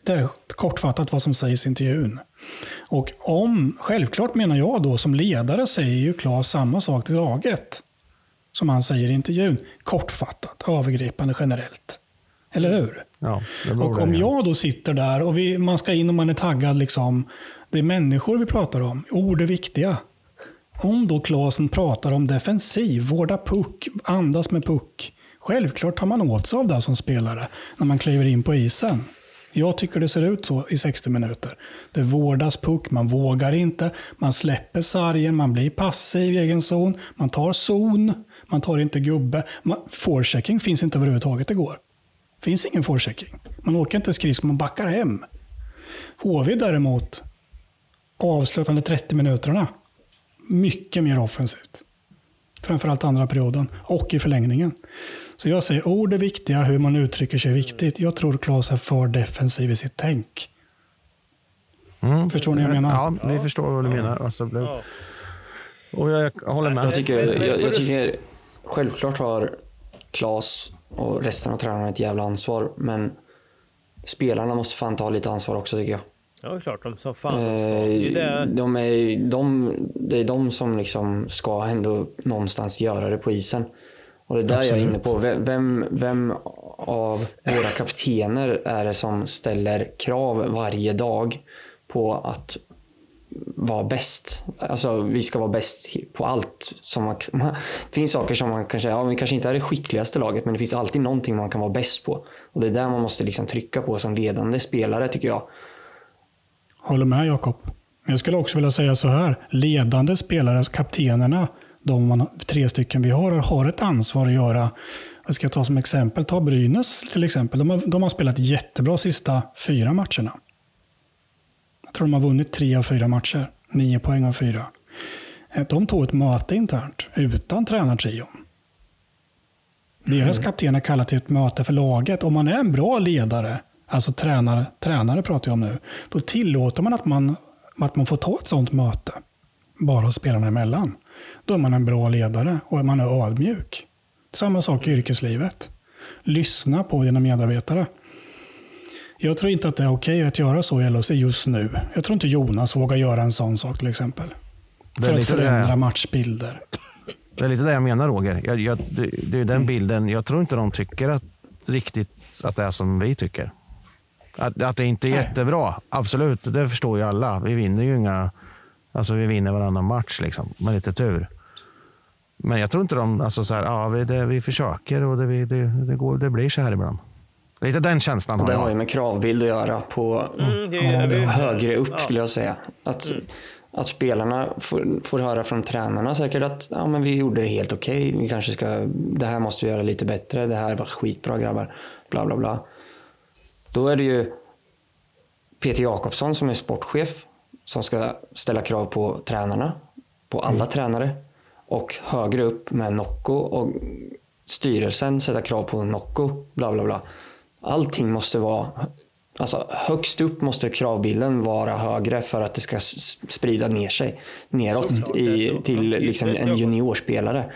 Det är kortfattat vad som sägs i intervjun. Och om, självklart menar jag då som ledare säger ju Claes samma sak till laget. Som han säger i intervjun. Kortfattat, övergripande, generellt. Eller hur? Ja, Och om ja. jag då sitter där och vi, man ska in och man är taggad, liksom, det är människor vi pratar om, ord är viktiga. Om då Klasen pratar om defensiv, vårda puck, andas med puck. Självklart tar man åt sig av det som spelare när man kliver in på isen. Jag tycker det ser ut så i 60 minuter. Det vårdas puck, man vågar inte, man släpper sargen, man blir passiv i egen zon, man tar zon, man tar inte gubbe. Man, forechecking finns inte överhuvudtaget igår. finns ingen forechecking. Man åker inte skridskor, man backar hem. HV däremot, avslutande 30 minuterna, mycket mer offensivt. Framförallt andra perioden och i förlängningen. Så jag säger ord är viktiga, hur man uttrycker sig är viktigt. Jag tror Claes är för defensiv i sitt tänk. Mm. Förstår ni vad jag menar? Ja, vi förstår vad du menar. Alltså, Ja. och jag, jag håller med. Jag tycker, jag, jag tycker självklart har Klas och resten av tränarna ett jävla ansvar, men spelarna måste fan ta lite ansvar också tycker jag. Ja, det är klart. De som fan de ska. Det är Eh, det. de är, de, det är de som liksom ska ändå någonstans göra det på isen. Och det är där jag är Absolut. inne på. Vem- Vem, av våra kaptener är det som ställer krav varje dag på att vara bäst? Alltså vi ska vara bäst på allt. Som man, man, det finns saker som man kanske, ja, vi kanske inte är det skickligaste laget men det finns alltid någonting man kan vara bäst på. Och det är där man måste liksom trycka på som ledande spelare tycker jag. Håller med Jakob. Jag skulle också vilja säga så här. Ledande spelare, kaptenerna, de tre stycken vi har, har ett ansvar att göra. Jag ska ta som exempel, ta Brynäs till exempel. De har, de har spelat jättebra sista fyra matcherna. Jag tror de har vunnit tre av fyra matcher. Nio poäng av fyra. Eh, De tog ett möte internt utan tränartrion. Deras kaptener kallar till ett möte för laget. Om man är en bra ledare, alltså tränare, tränare pratar jag om nu, då tillåter man att man, att man får ta ett sånt möte. Bara spelarna emellan. Då är man en bra ledare och man är ödmjuk. Samma sak i yrkeslivet. Lyssna på dina medarbetare. Jag tror inte att det är okej att göra så i LHC just nu. Jag tror inte Jonas vågar göra en sån sak till exempel. För att förändra matchbilder. Det är lite det jag menar Roger. Jag, jag, det, det är den bilden. Jag tror inte de tycker att riktigt att det är som vi tycker. Att, att det inte är Nej. jättebra. Absolut, det förstår ju alla. Vi vinner ju inga... Alltså vi vinner varannan match liksom, med lite tur. Men jag tror inte de... Alltså så här, ja, vi, det, vi försöker och det, vi, det, det, går, det blir så här ibland. Lite den känslan har det har ju jag. med kravbild att göra på Mm, högre upp Ja. skulle jag säga. Att, att spelarna får, får höra från tränarna säkert att ja, men vi gjorde det helt okej. Vi kanske ska, det här måste vi göra lite bättre. Det här var skitbra grabbar. Bla bla bla. Då är det ju Peter Jakobsson som är sportchef som ska ställa krav på tränarna. På alla tränare. Och högre upp med Nocco och styrelsen sätta krav på Nocco. Bla bla bla. Allting måste vara Alltså högst upp måste kravbilden vara högre för att det ska sprida ner sig neråt i, till liksom en juniorspelare.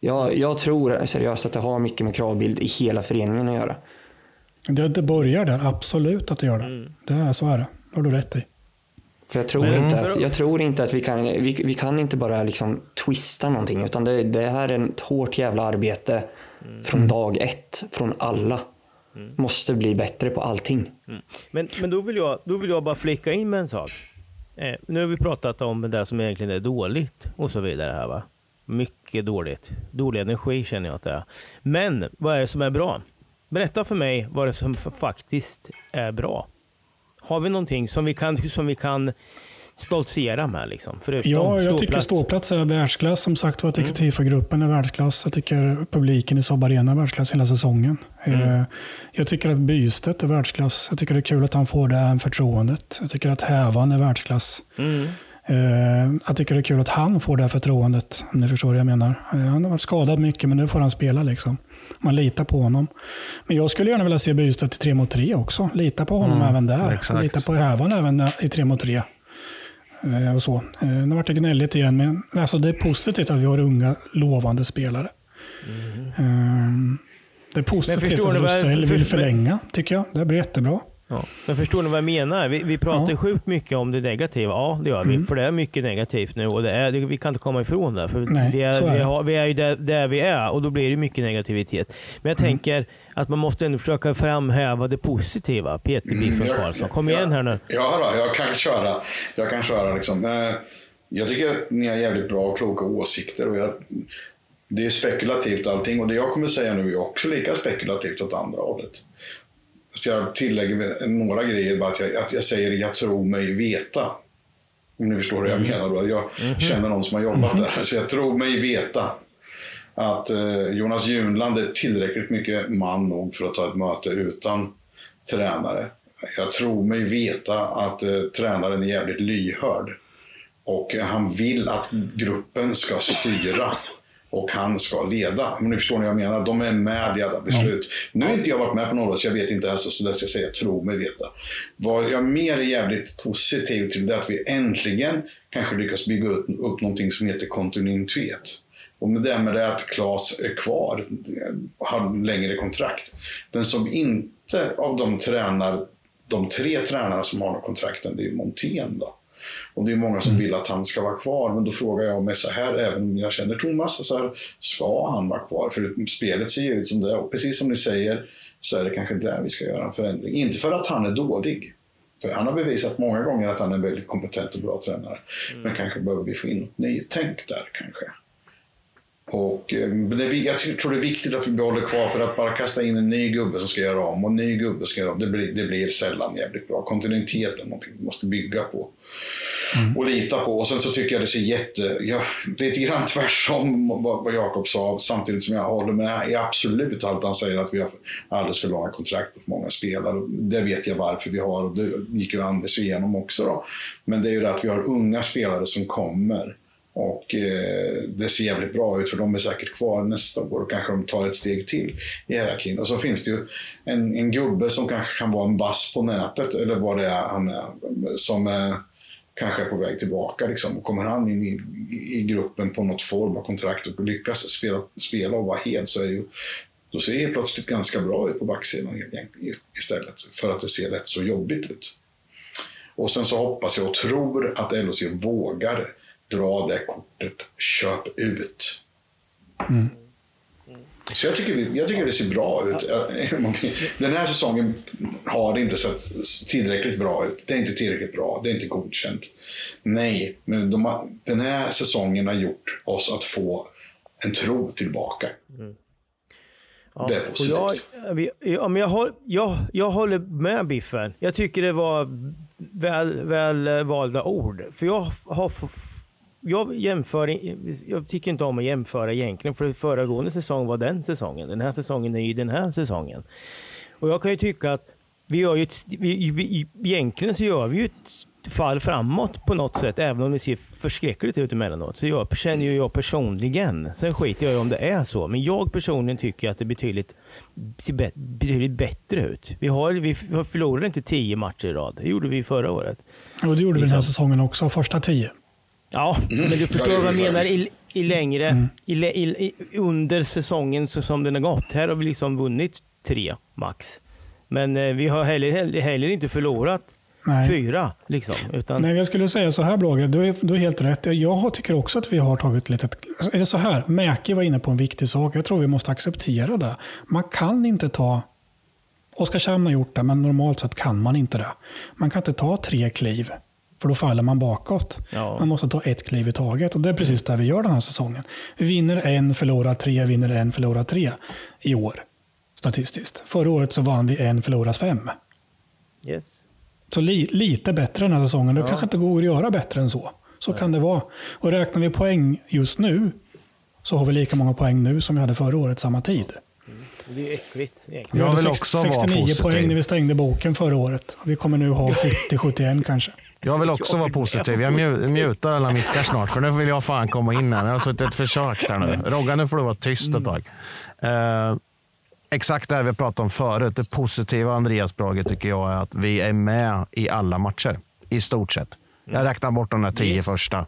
Jag, jag tror seriöst att det har mycket med kravbild i hela föreningen att göra. Det, det börjar där, absolut att det gör det. Mm. det är, så är det. Det har du rätt i. För jag tror, Men- inte, för att, jag tror inte att vi kan, vi, vi kan inte bara liksom twista någonting utan det, det här är ett hårt jävla arbete från dag ett, från alla. Måste bli bättre på allting. Men, men då, vill jag, då vill jag bara flicka in med en sak. Eh, nu har vi pratat om det som egentligen är dåligt och så vidare här va. Mycket dåligt. Dålig energi känner jag att det är. Men vad är det som är bra? Berätta för mig vad det som f- faktiskt är bra. Har vi någonting som vi kan, som vi kan stoltsera med liksom? Förutom Ja, jag tycker ståplats? ståplats är världsklass. Som sagt jag tycker tifogruppen är världsklass. Jag tycker publiken i Saab Arena är världsklass hela säsongen. Eh, Jag tycker att Bystedt är världsklass. Jag tycker det är kul att han får det här förtroendet. Jag tycker att Hävan är världsklass. Mm. Eh, Jag tycker det är kul att han får det här förtroendet, om ni förstår vad jag menar. Eh, Han har varit skadad mycket, men nu får han spela. liksom. Man litar på honom. Men jag skulle gärna vilja se Bystedt i 3 mot 3 också. Lita på honom även där. exakt. Lita på Hävan även i 3 mot 3. Eh, Och så. Nu vart det gnälligt igen, men alltså det är positivt att vi har unga, lovande spelare. Eh, Det är positivt att Rosell vill förlänga, tycker jag. Det blir jättebra. Ja. Men förstår ni vad jag menar? Vi, vi pratar Ja. Mm. sjukt mycket om det negativa. Ja, det gör vi. För det är mycket negativt nu och det är, det, vi kan inte komma ifrån det. För Nej, vi, är, så är vi, har, vi är ju där, där vi är och då blir det mycket negativitet. Men jag Mm. tänker att man måste ändå försöka framhäva det positiva. Peter Biffen Mm, Karlsson, kom igen här nu. Ja, då, jag kan köra. Jag kan köra liksom. Eh, Jag tycker att ni har jävligt bra och kloka åsikter. Och jag, det är spekulativt allting och det jag kommer säga nu är också lika spekulativt åt andra hållet. Så jag tillägger några grejer, bara att jag, att jag säger jag tror mig veta. Om ni förstår vad jag menar då. Jag känner någon som har jobbat där, så jag tror mig veta att eh, Jonas Junland är tillräckligt mycket man nog för att ta ett möte utan tränare. Jag tror mig veta att eh, tränaren är jävligt lyhörd. Och han vill att gruppen ska styra och han ska leda. Men ni förstår vad jag menar. De är med i alla beslut. Nu har inte jag varit med på något så jag vet inte heller, så det ska jag säga, tro mig veta. Vad jag mer är jävligt positiv till det är att vi äntligen kanske lyckas bygga upp, upp någonting som heter kontinuitet. Och med det med det att Klas är kvar, har längre kontrakt. Den som inte av de tränar, de tre tränarna som har kontrakten, det är Montén då. Och det är många som vill att han ska vara kvar. Men då frågar jag mig så här, även om jag känner Thomas, så här, ska han vara kvar? För spelet ser ju ut som det Och precis som ni säger så är det kanske där vi ska göra en förändring. Inte för att han är dålig. För han har bevisat många gånger att han är en väldigt kompetent och bra tränare. Men kanske behöver vi få in något nytänk där kanske. Och, eh, men det, jag tror det är viktigt att vi behåller kvar för att bara kasta in en ny gubbe som ska göra om och en ny gubbe ska göra om. Det blir, det blir sällan jävligt bra. Kontinuitet är någonting vi måste bygga på och lita på. Och sen så tycker jag det ser jätte... Ja, lite grann tvärsom vad, vad Jakob sa, samtidigt som jag håller med i absolut allt han säger att vi har alldeles för långa kontrakt på för många spelare. Det vet jag varför vi har och det gick ju Anders igenom också. Då. Men det är ju det att vi har unga spelare som kommer. Och eh, det ser jävligt bra ut för de är säkert kvar nästa år och kanske de tar ett steg till i hierarkin. Och så finns det ju en, en gubbe som kanske kan vara en bass på nätet eller vad det är han är. Som eh, kanske är på väg tillbaka. Liksom. Och kommer han in i, i, gruppen på något form av kontrakt och lyckas spela, spela och vara hel så är det ju då ser det plötsligt ganska bra ut på backsidan istället. För att det ser rätt så jobbigt ut. Och sen så hoppas jag och tror att LHC vågar dra det kortet, köp ut. Så jag tycker, jag tycker det ser bra ut. Den här säsongen har det inte sett tillräckligt bra ut. Det är inte tillräckligt bra. Det är inte godkänt. Nej, men de har, den här säsongen har gjort oss att få en tro tillbaka. Ja, Det är och positivt. jag, ja, men jag, håll- jag, jag håller med Biffen. Jag tycker det var väl, väl eh, valda ord. För jag har jag jämför, jag tycker inte om att jämföra egentligen, för föregående säsong var den säsongen. Den här säsongen är ju den här säsongen. Och jag kan ju tycka att vi gör ju ett, vi, vi, egentligen så gör vi ju ett fall framåt på något sätt, även om det ser förskräckligt ut emellanåt. Så jag känner ju jag personligen, sen skiter jag i om det är så, men jag personligen tycker att det betydligt, ser bet- betydligt bättre ut. Vi, har, vi förlorade inte tio matcher i rad, det gjorde vi förra året. Och det gjorde vi den här Liksom. säsongen också, första tio. Ja, men du förstår Ja, det vad jag menar i, i längre, le- i, i, under säsongen så som den har gått. Här har vi liksom vunnit tre max. Men eh, vi har heller, heller, heller inte förlorat Nej. fyra. Liksom, utan, Nej, jag skulle säga så här Blåge, du är, du är helt rätt. Jag tycker också att vi har tagit lite... Är det så här? Mäki var inne på en viktig sak. Jag tror vi måste acceptera det. Man kan inte ta... Oskarshamn har gjort det, men normalt sett kan man inte det. Man kan inte ta tre kliv, för då faller man bakåt. Ja. Man måste ta ett kliv i taget och det är precis det vi gör den här säsongen. Vi vinner en, förlorar tre, vinner en, förlorar tre i år. Statistiskt. Förra året så vann vi en, förlorar fem. yes. Så li, lite bättre den här säsongen. Det kanske inte går att göra bättre än så. Så kan det vara. Och räknar vi poäng just nu så har vi lika många poäng nu som vi hade förra året samma tid. Det är ju äckligt. Vi egentligen. Jag hade vill sex- också vara 69 positiv. poäng när vi stängde boken förra året. Vi kommer nu ha 70-71 kanske. Jag vill också Jag vara positiv. Jag mju- mutar alla mickar snart, för nu vill jag fan komma in här. Jag har suttit ett försök där nu. Rogga, nu får du vara tyst ett tag. Eh, exakt det här vi pratade om förut. Det positiva Andreas Brage tycker jag är att vi är med i alla matcher. I stort sett. Jag räknar bort de där tio Yes. första.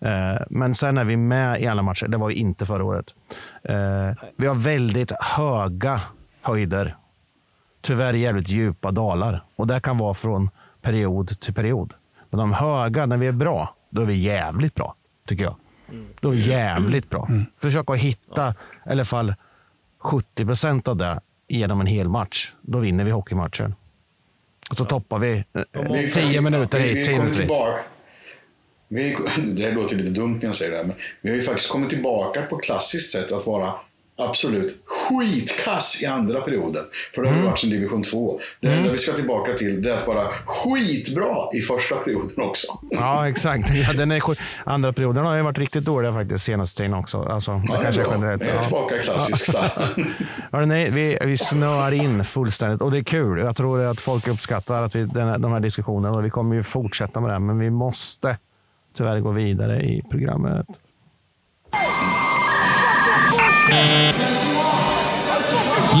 Eh, Men sen är vi med i alla matcher. Det var vi inte förra året. Eh, Vi har väldigt höga höjder. Tyvärr jävligt djupa dalar. Och det kan vara från period till period. Men de höga, när vi är bra, då är vi jävligt bra. Tycker jag. Då är vi jävligt bra. Försök att hitta i alla fall 70 procent av det genom en hel match. Då vinner vi hockeymatchen. Och så toppar vi eh, Vi är tio faktiskt- minuter hit, tio kommer minuter dit. Vi, det låter lite dumt när jag säger det här, men vi har ju faktiskt kommit tillbaka på klassiskt sätt att vara absolut skitkass i andra perioden. För det har ju varit sedan division 2. Det enda vi ska tillbaka till det är att vara skitbra i första perioden också. Ja, exakt. Ja, den är, andra perioden har ju varit riktigt dåliga faktiskt senaste tiden också. Alltså, Ja, det kanske är generellt. Vi är Ja. tillbaka i klassisk stall. Hörrni, vi, vi snöar in fullständigt och det är kul. Jag tror att folk uppskattar att vi, den här, de här diskussionerna och vi kommer ju fortsätta med det. här, Men vi måste tyvärr gå vidare i programmet.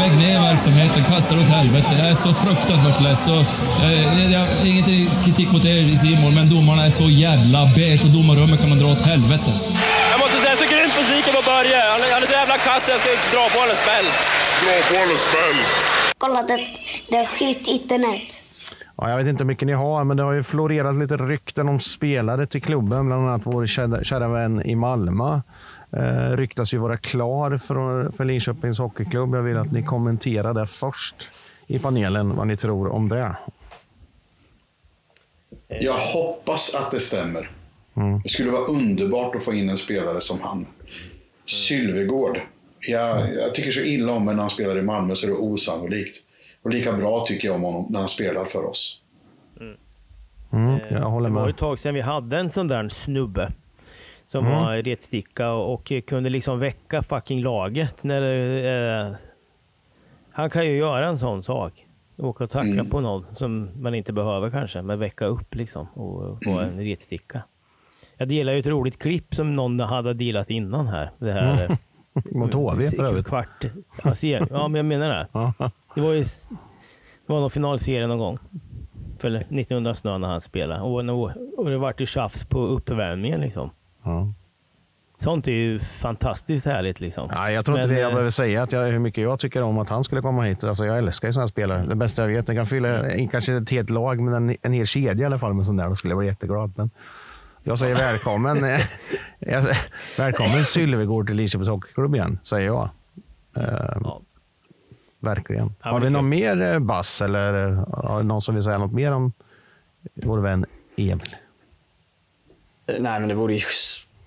Lägg ner verksamheten, kasta det åt helvete. Jag är så fruktansvärt less. Och, eh, jag, inget kritik mot er Simon, men domarna är så jävla beige och domarrummet kan man dra åt helvete. Jag måste säga, jag så grymt besviken på Börje. Han är, han är så jävla kass, jag ska dra på honom smäll. Dra på en smäll. Kolla det, det är skit internet. Ja, jag vet inte hur mycket ni har, men det har ju florerat lite rykten om spelare till klubben. Bland annat vår kära, kära vän i Malmö. Eh, ryktas ju vara klar för, för Linköpings Hockeyklubb. Jag vill att ni kommenterar det först i panelen, vad ni tror om det. Jag hoppas att det stämmer. Mm. Det skulle vara underbart att få in en spelare som han. Sylvegård. Jag, jag tycker så illa om när han spelar i Malmö så det är osannolikt. Och lika bra tycker jag om honom när han spelar för oss. Mm, jag håller Det var med. ett tag sedan vi hade en sån där snubbe. Som Mm. var retsticka och, och kunde liksom väcka fucking laget. När, eh, han kan ju göra en sån sak. Åka och tackla Mm. på någon som man inte behöver kanske, men väcka upp liksom och vara en retsticka. Jag delar ju ett roligt klipp som någon hade dealat innan här. Det här Mm. Mot HV för övrigt. Kvart. Ja, men jag menar det. Det var ju det var någon finalserie någon gång. För 1900 snö när han spelade. Och, och det vart ju tjafs på uppvärmningen liksom. Ja. Sånt är ju fantastiskt härligt liksom. Ja, jag tror inte Men, det jag eh, behöver säga, att jag, hur mycket jag tycker om att han skulle komma hit. Alltså, jag älskar ju sådana spelare. Det bästa jag vet. Jag kan fylla, kanske ett helt lag, men en, en hel kedja i alla fall med sån där. Då skulle jag bli jätteglad. Men jag säger välkommen. eh, välkommen Sylvegård till Linköpings Hockeyklubb igen, säger jag. Eh, Ja. Verkligen. Ja, Har vi någon mer eh, bass eller har någon som vill säga något mer om vår vän Emil? Nej, men det vore ju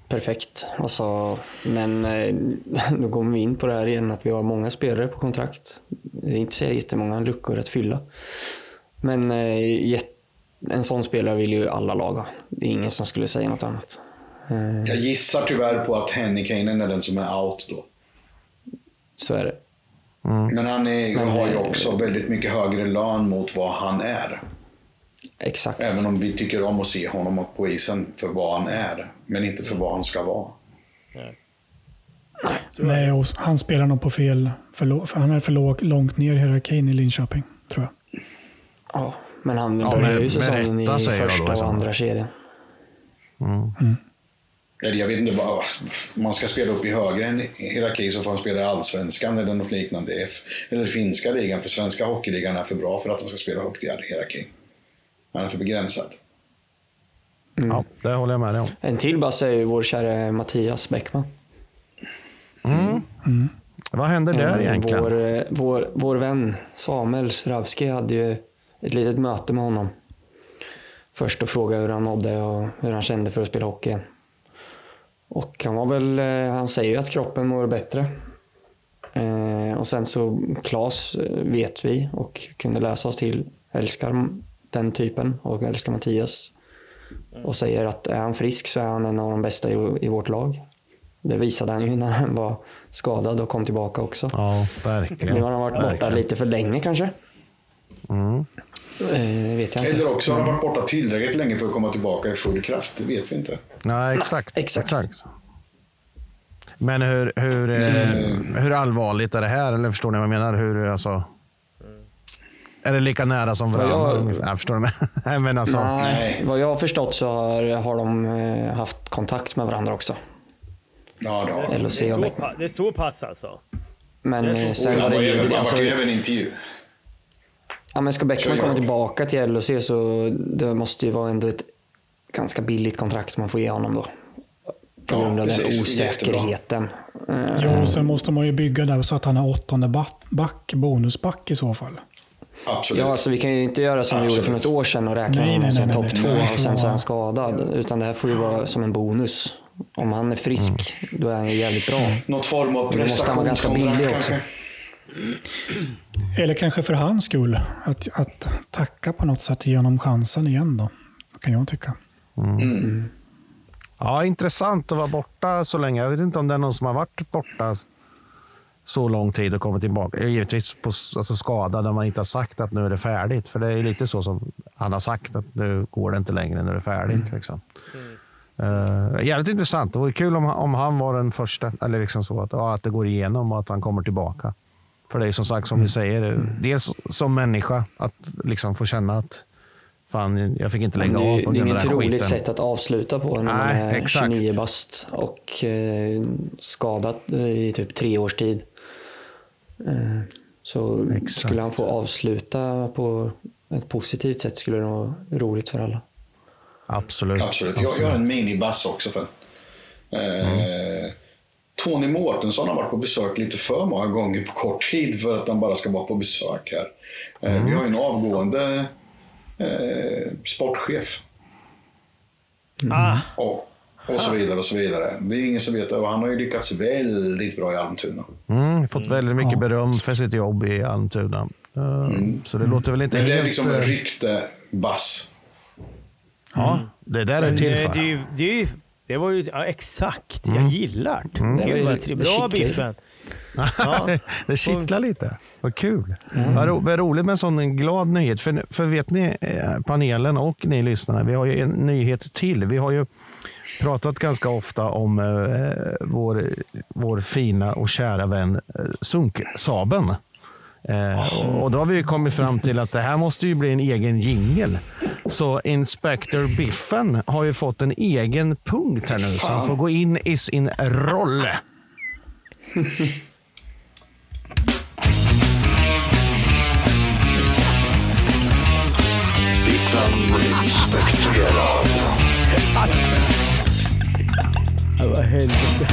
perfekt. Alltså, men eh, då kommer vi in på det här igen att vi har många spelare på kontrakt. Det är inte så jättemånga luckor att fylla. Men eh, en sån spelare vill ju alla lag ha. Det är ingen som skulle säga något annat. Eh, Jag gissar tyvärr på att Henny Kainen är den som är out då. Så är det. Men han är, Men, har ju också väldigt mycket högre lön mot vad han är. Exakt. Även om vi tycker om att se honom på isen för vad han är. Men inte för vad han ska vara. Nej, och han spelar nog på fel... För, han är för låg, långt ner i hierarkin i Linköping, tror jag. Ja, men han Ja, börjar ju säsongen i första och fall. andra kedjan. Eller jag vet inte om man ska spela upp i högre än hierarki så får han spela i allsvenskan eller något liknande. Eller finska ligan, för svenska hockeyligan är för bra för att han ska spela högt i hierarki. Han är för begränsad. Ja, det håller jag med dig om. En till bass är ju vår kära Mattias Bäckman. Vad händer där egentligen? Vår, eh, vår, vår vän Samuel Sravski hade ju ett litet möte med honom. Först och frågade hur han mådde och hur han kände för att spela hockey igen. Och han var väl, eh, han säger ju att kroppen mår bättre. Eh, och sen så Klas eh, vet vi och kunde läsa oss till, älskar den typen och älskar Mattias. Och säger att är han frisk så är han en av de bästa i, i vårt lag. Det visade han ju när han var skadad och kom tillbaka också. Ja, verkligen. Nu har han varit borta Verkligen. lite för länge kanske. Mm. Eh, vet jag inte. Eller också har han varit borta tillräckligt länge för att komma tillbaka i full kraft. Det vet vi inte. Nej, exakt. exakt. Men hur, hur, eh, hur allvarligt är det här? Eller förstår ni vad jag menar? Hur, alltså, är det lika nära som Vad varandra? jag-? Jag förstår du? Nej, men alltså, Nej, vad jag har förstått så har, har de eh, haft kontakt med varandra också. Ja, då. Det är så, pa- det är så pass alltså. Men Det är eh, så- sen Och var det även, Alltså, även intervju. ja, men ska Bäckman Så komma tillbaka till LHC så det måste ju vara ändå ett ganska billigt kontrakt man får ge honom då. På Ja, grund av den osäkerheten. Eh, Ja, och sen måste man ju bygga där så att han är åttonde back, bonusback i så fall. Absolut. Ja, alltså vi kan ju inte göra som vi gjorde för något år sedan och räkna Nej, honom nej, som topp två och sen så är han skadad. Utan det här får ju vara som en bonus. Om han är frisk, då är han ju jävligt bra. Något form av Men då måste han vara ganska prestationskontrakt billig också. kanske. Eller kanske för hans skull. Att, att tacka på något sätt, ge honom chansen igen då. Kan jag tycka. ja, intressant att vara borta så länge. Jag vet inte om det är någon som har varit borta så lång tid och kommit tillbaka. Eh, Givetvis på, alltså skadad när man inte har sagt att nu är det färdigt. För det är lite så som han har sagt att nu går det inte längre, nu är det färdigt. Liksom. Uh, jävligt intressant. Det vore kul om, om han var den första. Eller liksom så att, ja, att det går igenom och att han kommer tillbaka. För det är som sagt som vi säger, eh, dels som människa att liksom få känna att fan, jag fick inte lägga av är, på det är inget roligt skiten. sätt att avsluta på när man Nej, är exakt. 29 bast och eh, skadad i typ tre års tid. Så Exakt. skulle han få avsluta på ett positivt sätt skulle det vara roligt för alla. Absolut. Absolut. Jag, jag har en minibass också. För. Eh, Tony Mårtensson har varit på besök lite för många gånger på kort tid för att han bara ska vara på besök här. Eh, Vi har ju en avgående eh, sportchef. Ah, Och, och så vidare och så vidare. Det är ingen som vet det. Och han har ju lyckats väldigt bra i Almtuna. Mm, fått väldigt mycket beröm för sitt jobb i Almtuna. Uh, Så det låter väl inte Men det är helt... liksom eh, rykte bass. Ja, det där är till det, för. det, det, ju- det var ju ja, exakt. Jag Mm. gillar det. Mm. Det Det ett bra. Biffen. Ja. det kittlar lite. Vad kul. Vad, ro, vad roligt med en sån glad nyhet. För, för vet ni, eh, panelen och ni lyssnare, vi har ju en nyhet till. Vi har ju pratat ganska ofta om eh, vår, vår fina och kära vän eh, Sunk-Saben. Eh, och- och då har vi kommit fram till att det här måste ju bli en egen jingel. Så Inspector Biffen har ju fått en egen punkt här nu, så han får gå in i sin roll. Ja, vad helvete.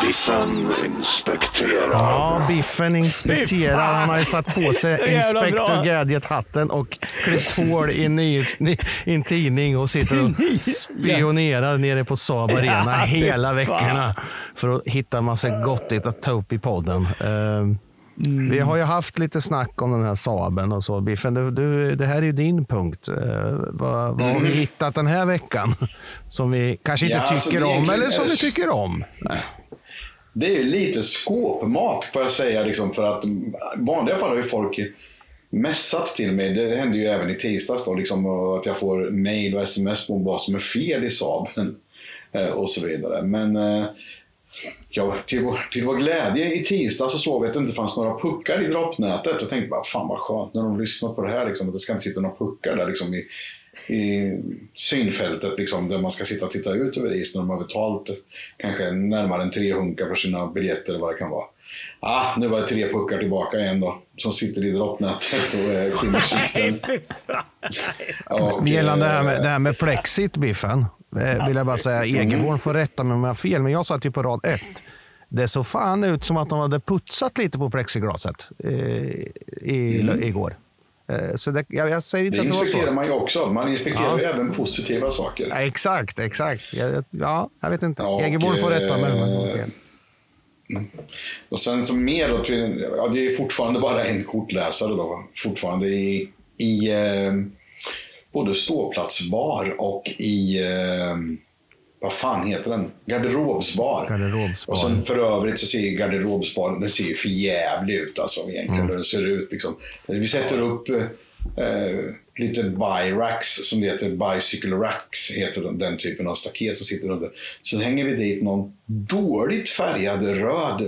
Biffen inspekterar. Ja, Biffen inspekterar. Han har ju satt på sig. Inspector Gadget-hatten och klippt hår i, nyhets, i en tidning och sitter och spionerar nere på Saab Arena hela veckorna för att hitta massa gottigt att ta upp i podden. Mm. Vi har ju haft lite snack om den här Saaben och så. Biffen, du, du, det här är ju din punkt. Eh, vad, vad har vi hittat den här veckan som vi kanske inte Ja, alltså, tycker är om eller som vi tycker om? Det är ju lite skåpmat får jag säga. Liksom, för att vanliga fall har ju folk messat till mig. Det hände ju även i tisdags då, liksom, att jag får mail och sms på vad som är fel i Saaben. eh, Och så vidare. Men eh, ja, till, vår, till vår glädje i tisdag så såg vi att det inte fanns några puckar i droppnätet. Jag tänkte bara, fan vad skönt när de lyssnar på det här. Liksom, att det ska inte sitta några puckar där liksom, i, i synfältet liksom, där man ska sitta och titta ut över isen när de har betalt kanske närmare än tre hunkar för sina biljetter eller vad det kan vara. Ah, nu var det tre puckar tillbaka igen då, som sitter i droppnätet och är skimmersikten. Och, Gällande det här med, det här med plexit, Biffen, eh, vill jag bara säga. Egerborn får rätta mig om jag har fel, men jag satt ju på rad ett. Det såg fan ut som att de hade putsat lite på plexiglaset eh, i, Mm. igår. Eh, så det, jag, jag säger inte Det att det var inspekterar så. man ju också. Man inspekterar Ja. ju även positiva saker. Ja, exakt, exakt. Jag, jag- ja, jag vet inte. Och, Egerborn får rätta mig. Men, eh, okej. Och sen som mer då, ja, det är fortfarande bara en kortläsare då. Fortfarande i, i eh, både ståplatsbar och i, eh, vad fan heter den? Garderobsbar. Garderobsbar. Och sen för övrigt så ser garderobsbaren, den ser ju för jävlig ut alltså egentligen. Mm. Den ser ut liksom. Vi sätter upp eh, lite bi-racks som det heter, bicycle racks heter den, den typen av staket som sitter under. Så hänger vi dit någon dåligt färgad röd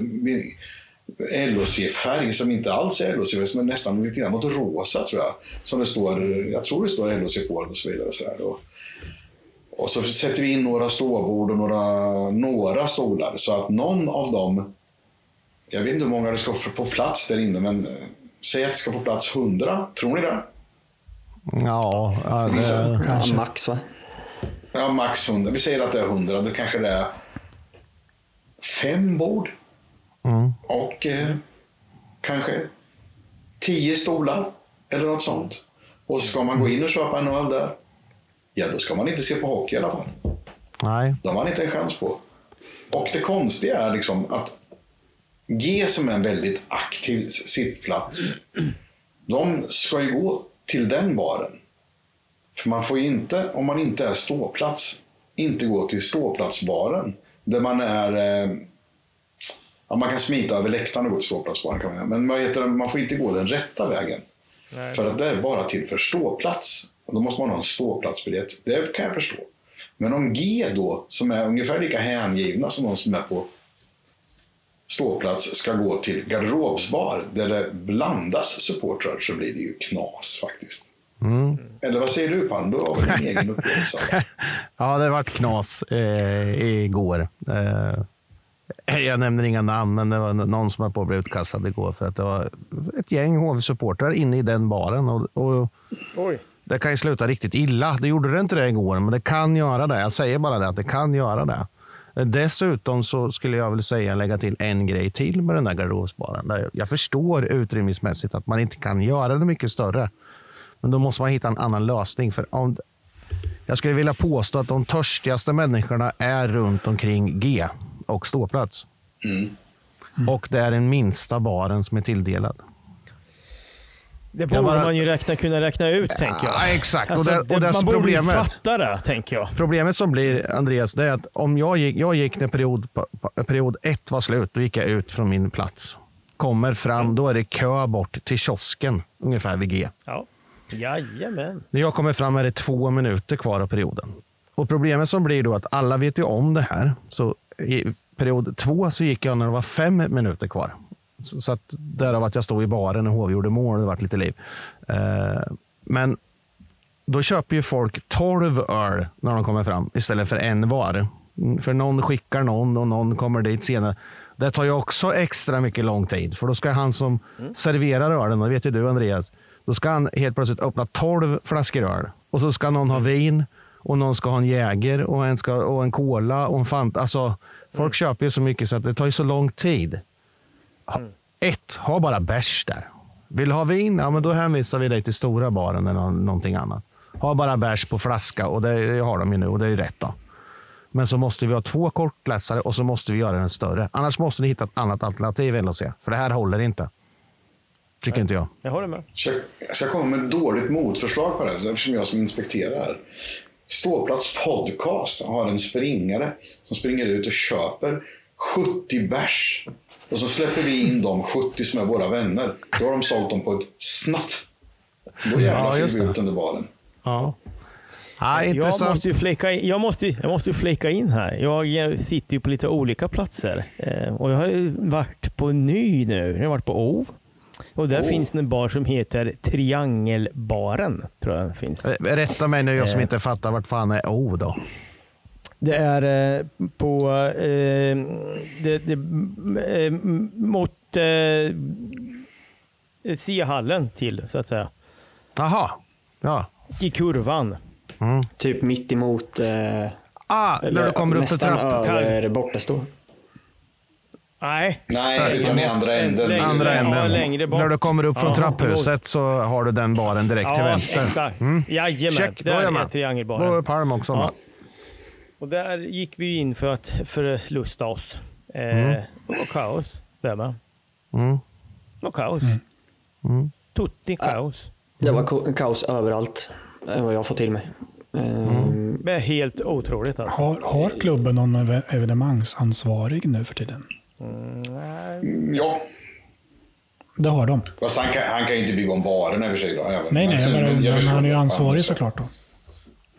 LOC-färg som inte alls är LOC, som är nästan lite grann åt rosa tror jag. Som det står, jag tror det står LOC på och så vidare. Och, så här. Och, och så sätter vi in några ståbord och några, några stolar så att någon av dem, jag vet inte hur många det ska få på plats där inne, men eh, säg att det ska få plats 100. Tror ni det? Ja, ja, det, Ja, max va? Ja, max 100. Vi säger att det är 100. Då kanske det är fem bord mm. och eh, kanske tio stolar eller något sånt. Och ska man gå in och köpa en öl där, ja då ska man inte se på hockey i alla fall. Nej. Det har man inte en chans på. Och det konstiga är liksom att G som är en väldigt aktiv sittplats, de ska ju gå till den baren. För man får ju inte, om man inte är ståplats, inte gå till ståplatsbaren. Där man är... Ja, man kan smita över läktaren och gå till ståplatsbaren. Kan man, men det, man får inte gå den rätta vägen. För att det är bara till för ståplats. Och då måste man ha en ståplatsbiljett. Det kan jag förstå. Men om G då, som är ungefär lika hängivna som de som är på ståplats, ska gå till garderobsbar där det blandas supportrar så blir det ju knas faktiskt. Mm. Eller vad säger du Pan? Du har väl en egen upplevelse? Ja, det vart knas eh, igår. Eh, jag nämner inga namn, men det var någon som var på att bli utkastad igår för att det var ett gäng HV-supportrar inne i den baren. Och, och Oj. det kan ju sluta riktigt illa. Det gjorde det inte det igår, men det kan göra det. Jag säger bara det, att det kan göra det. Dessutom så skulle jag väl säga lägga till en grej till med den där garderobsbaren. Jag förstår utrymmesmässigt att man inte kan göra det mycket större. Men då måste man hitta en annan lösning. För om, jag skulle vilja påstå att de törstigaste människorna är runt omkring G och ståplats. Och det är den minsta baren som är tilldelad. Det borde bara- man ju räkna, kunna räkna ut, tänker jag. Ja, exakt. Alltså, och det, och det, man borde ju fatta det, tänker jag. problemet som blir, Andreas, det är att om jag gick, jag gick när period, period ett var slut, då gick jag ut från min plats. Kommer fram, då är det kö bort till kiosken, ungefär vid G. Ja. Jajamän. När jag kommer fram är det två minuter kvar av perioden. Och Problemet som blir då att alla vet ju om det här. Så i period två så gick jag när det var fem minuter kvar. Så, så att därav att jag stod i baren när HV gjorde mål. Det vart lite liv. Eh, men då köper ju folk 12 öl när de kommer fram istället för en var. Mm, För någon skickar någon och någon kommer dit senare. Det tar ju också extra mycket lång tid. För då ska han som serverar ölen, och det vet ju du Andreas, då ska han helt plötsligt öppna 12 flaskor öl. Och så ska någon ha vin och någon ska ha en Jäger och en, ska, och en Cola och en Fanta. Alltså, folk köper ju så mycket så att det tar ju så lång tid. Ha, ett, ha bara bärs där. Vill du ha vin? Ja, men då hänvisar vi dig till stora baren eller nå- någonting annat. Ha bara bärs på flaska och det har de ju nu och det är ju rätt då. Men så måste vi ha två kortläsare och så måste vi göra den större. Annars måste ni hitta ett annat alternativ LHC. För det här håller inte. Tycker inte jag. Jag håller med. Ska, ska jag komma med ett dåligt motförslag på det här, eftersom jag som inspekterar. Ståplats podcast har en springare som springer ut och köper 70 bärs. Och så släpper vi in de 70 som är våra vänner. Då har de sålt dem på ett snaff. Då jävlar Ja, vi det. ut under baren. Ja. Ja, Jag måste ju flika in, jag måste, jag måste ju flika in här. Jag sitter ju på lite olika platser. Eh, och jag har ju varit på ny nu. Jag har varit på OV. Och där Oh. finns det en bar som heter Triangelbaren. Tror jag finns. Eh, Rätta mig nu, jag som Eh. inte fattar vart fan är O då. Det är eh, på... Eh, det, det, eh, mot eh, Siahallen till, så att säga. Jaha. Ja. I kurvan. Typ mitt emot... Eh, ah, när du kommer upp för nästan trappan. över bortastå. Nej. Nej, utan i andra änden. Längre, Andra ja, änden. längre bort. När du kommer upp från Ja, trapphuset så har du den baren direkt till Ja, vänster. exakt. Mm. Jajamän, Check, då där är är triangelbaren. Då är Palm också Ja. med. Och där gick vi in för att förlusta oss. Eh, Mm. Var kaos där med. Mm. Det var kaos. Mm. Tutti kaos. Det var kaos överallt, eh, vad jag fått till mig. Eh, Det är helt otroligt alltså. Har, har klubben någon ev- evenemangsansvarig nu för tiden? Mm, Ja, Det har de. fast han kan, han kan ju inte bygga om baren i och för sig. Då. Nej, nej, jag bara men förstår han är ju ansvarig såklart då.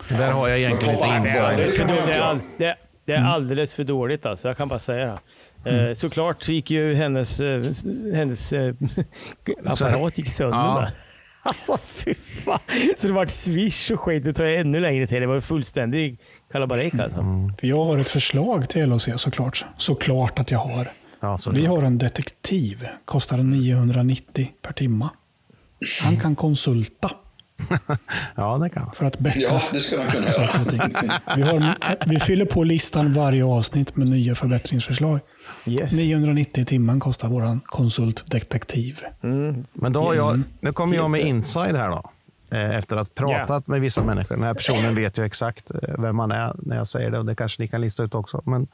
Där har jag egentligen lite Men Det är insider. alldeles för kan man dåligt. Det det, det är alldeles för dåligt alltså. Jag kan bara säga det. Eh, såklart så gick ju hennes, eh, hennes eh, apparat gick sönder. Ja. Alltså fy fan. Så det vart swish och skit. Det tar ännu längre till. Det var fullständig kalabalik alltså. För jag har ett förslag till LHC såklart. Såklart att jag har. Ja, Vi har en detektiv. Kostar 990 per timma. Han kan konsulta ja, det kan för att bättra Ja, det skulle han kunna göra. Vi, har, vi fyller på listan varje avsnitt med nya förbättringsförslag. Yes. 990 i timmen kostar våran konsultdetektiv. Men då har jag, nu kommer jag med inside här då. Eh, Efter att ha pratat med vissa människor. Den här personen vet ju exakt eh, vem man är när jag säger det och det kanske ni kan lista ut också. Men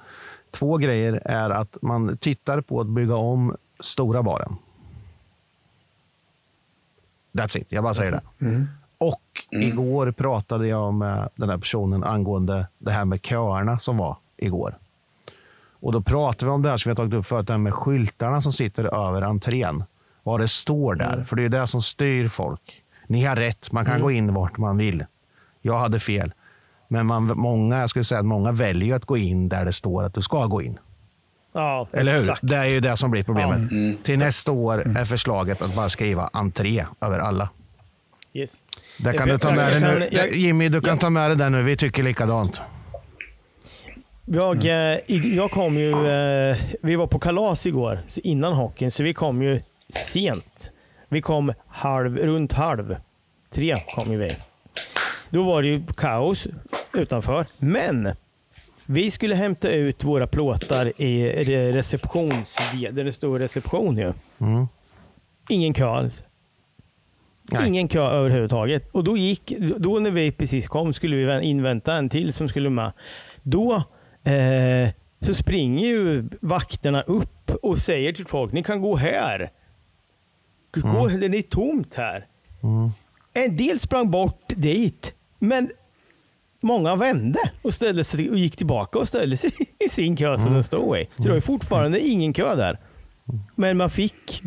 två grejer är att man tittar på att bygga om stora baren. That's it, jag bara säger det. Och igår pratade jag med den här personen angående det här med köerna som var igår. Och då pratade vi om det här som vi har tagit upp förut, det här med skyltarna som sitter över entrén. Vad det står där, för det är det som styr folk. Ni har rätt, man kan gå in vart man vill. Jag hade fel. Men man, många, jag skulle säga att många väljer att gå in där det står att du ska gå in. Ja, Eller hur? exakt. Det är ju det som blir problemet. Mm. Till nästa år är förslaget att bara skriva entré över alla. Yes. Där kan du ta med jag dig nu. Jimmy, du kan ta med dig den nu. Vi tycker likadant. Jag, eh, i- jag kom ju... Eh, vi var på kalas igår, innan hockeyn, så vi kom ju sent. Vi kom halv, runt halv. Tre kom ju vi. Då var det ju kaos utanför. Men vi skulle hämta ut våra plåtar i re- receptionsdel, där det står reception ju. Mm. Ingen kö alls. Nej. Ingen kö överhuvudtaget. Och då gick, då när vi precis kom skulle vi invänta en till som skulle med. Då eh, så springer ju vakterna upp och säger till folk, ni kan gå här. Gå, Det är tomt här. En del sprang bort dit, men många vände och, ställde sig och gick tillbaka och ställde sig i sin kö som de stod i. Så det var ju fortfarande ingen kö där. Men man fick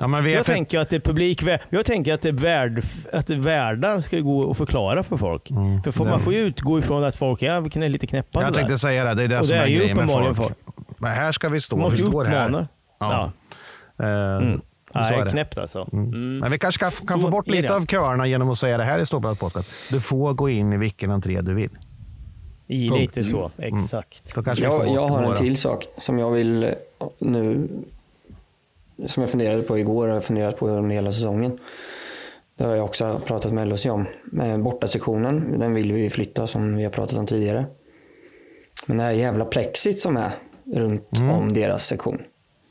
Ja, men jag för... tänker att det är publik, jag tänker att det är värd, att det är värdar ska gå och förklara för folk. För folk, man får ju utgå ifrån att folk är lite knäppa Mm. Jag sådär. tänkte säga det. Det är det Och som det är, är ju grejen med uppenbarligen folk. Men här ska vi stå. Man Vi ju står här. Ja. Ja. Eh, Mm. så Nej, är det. knäppt alltså. Mm. Men vi kanske kan, kan Så få bort lite det. av köerna genom att säga det här i Ståbladet Podcast. Du får gå in i vilken entré du vill. I Punkt. lite så, exakt. Kanske vi får Jag, jag har en till sak som jag vill nu, som jag funderade på igår och har funderat på under hela säsongen. Det har jag också pratat med LHC om. Med bortasektionen, den vill vi flytta som vi har pratat om tidigare. Men det här jävla plexit som är runt om deras sektion.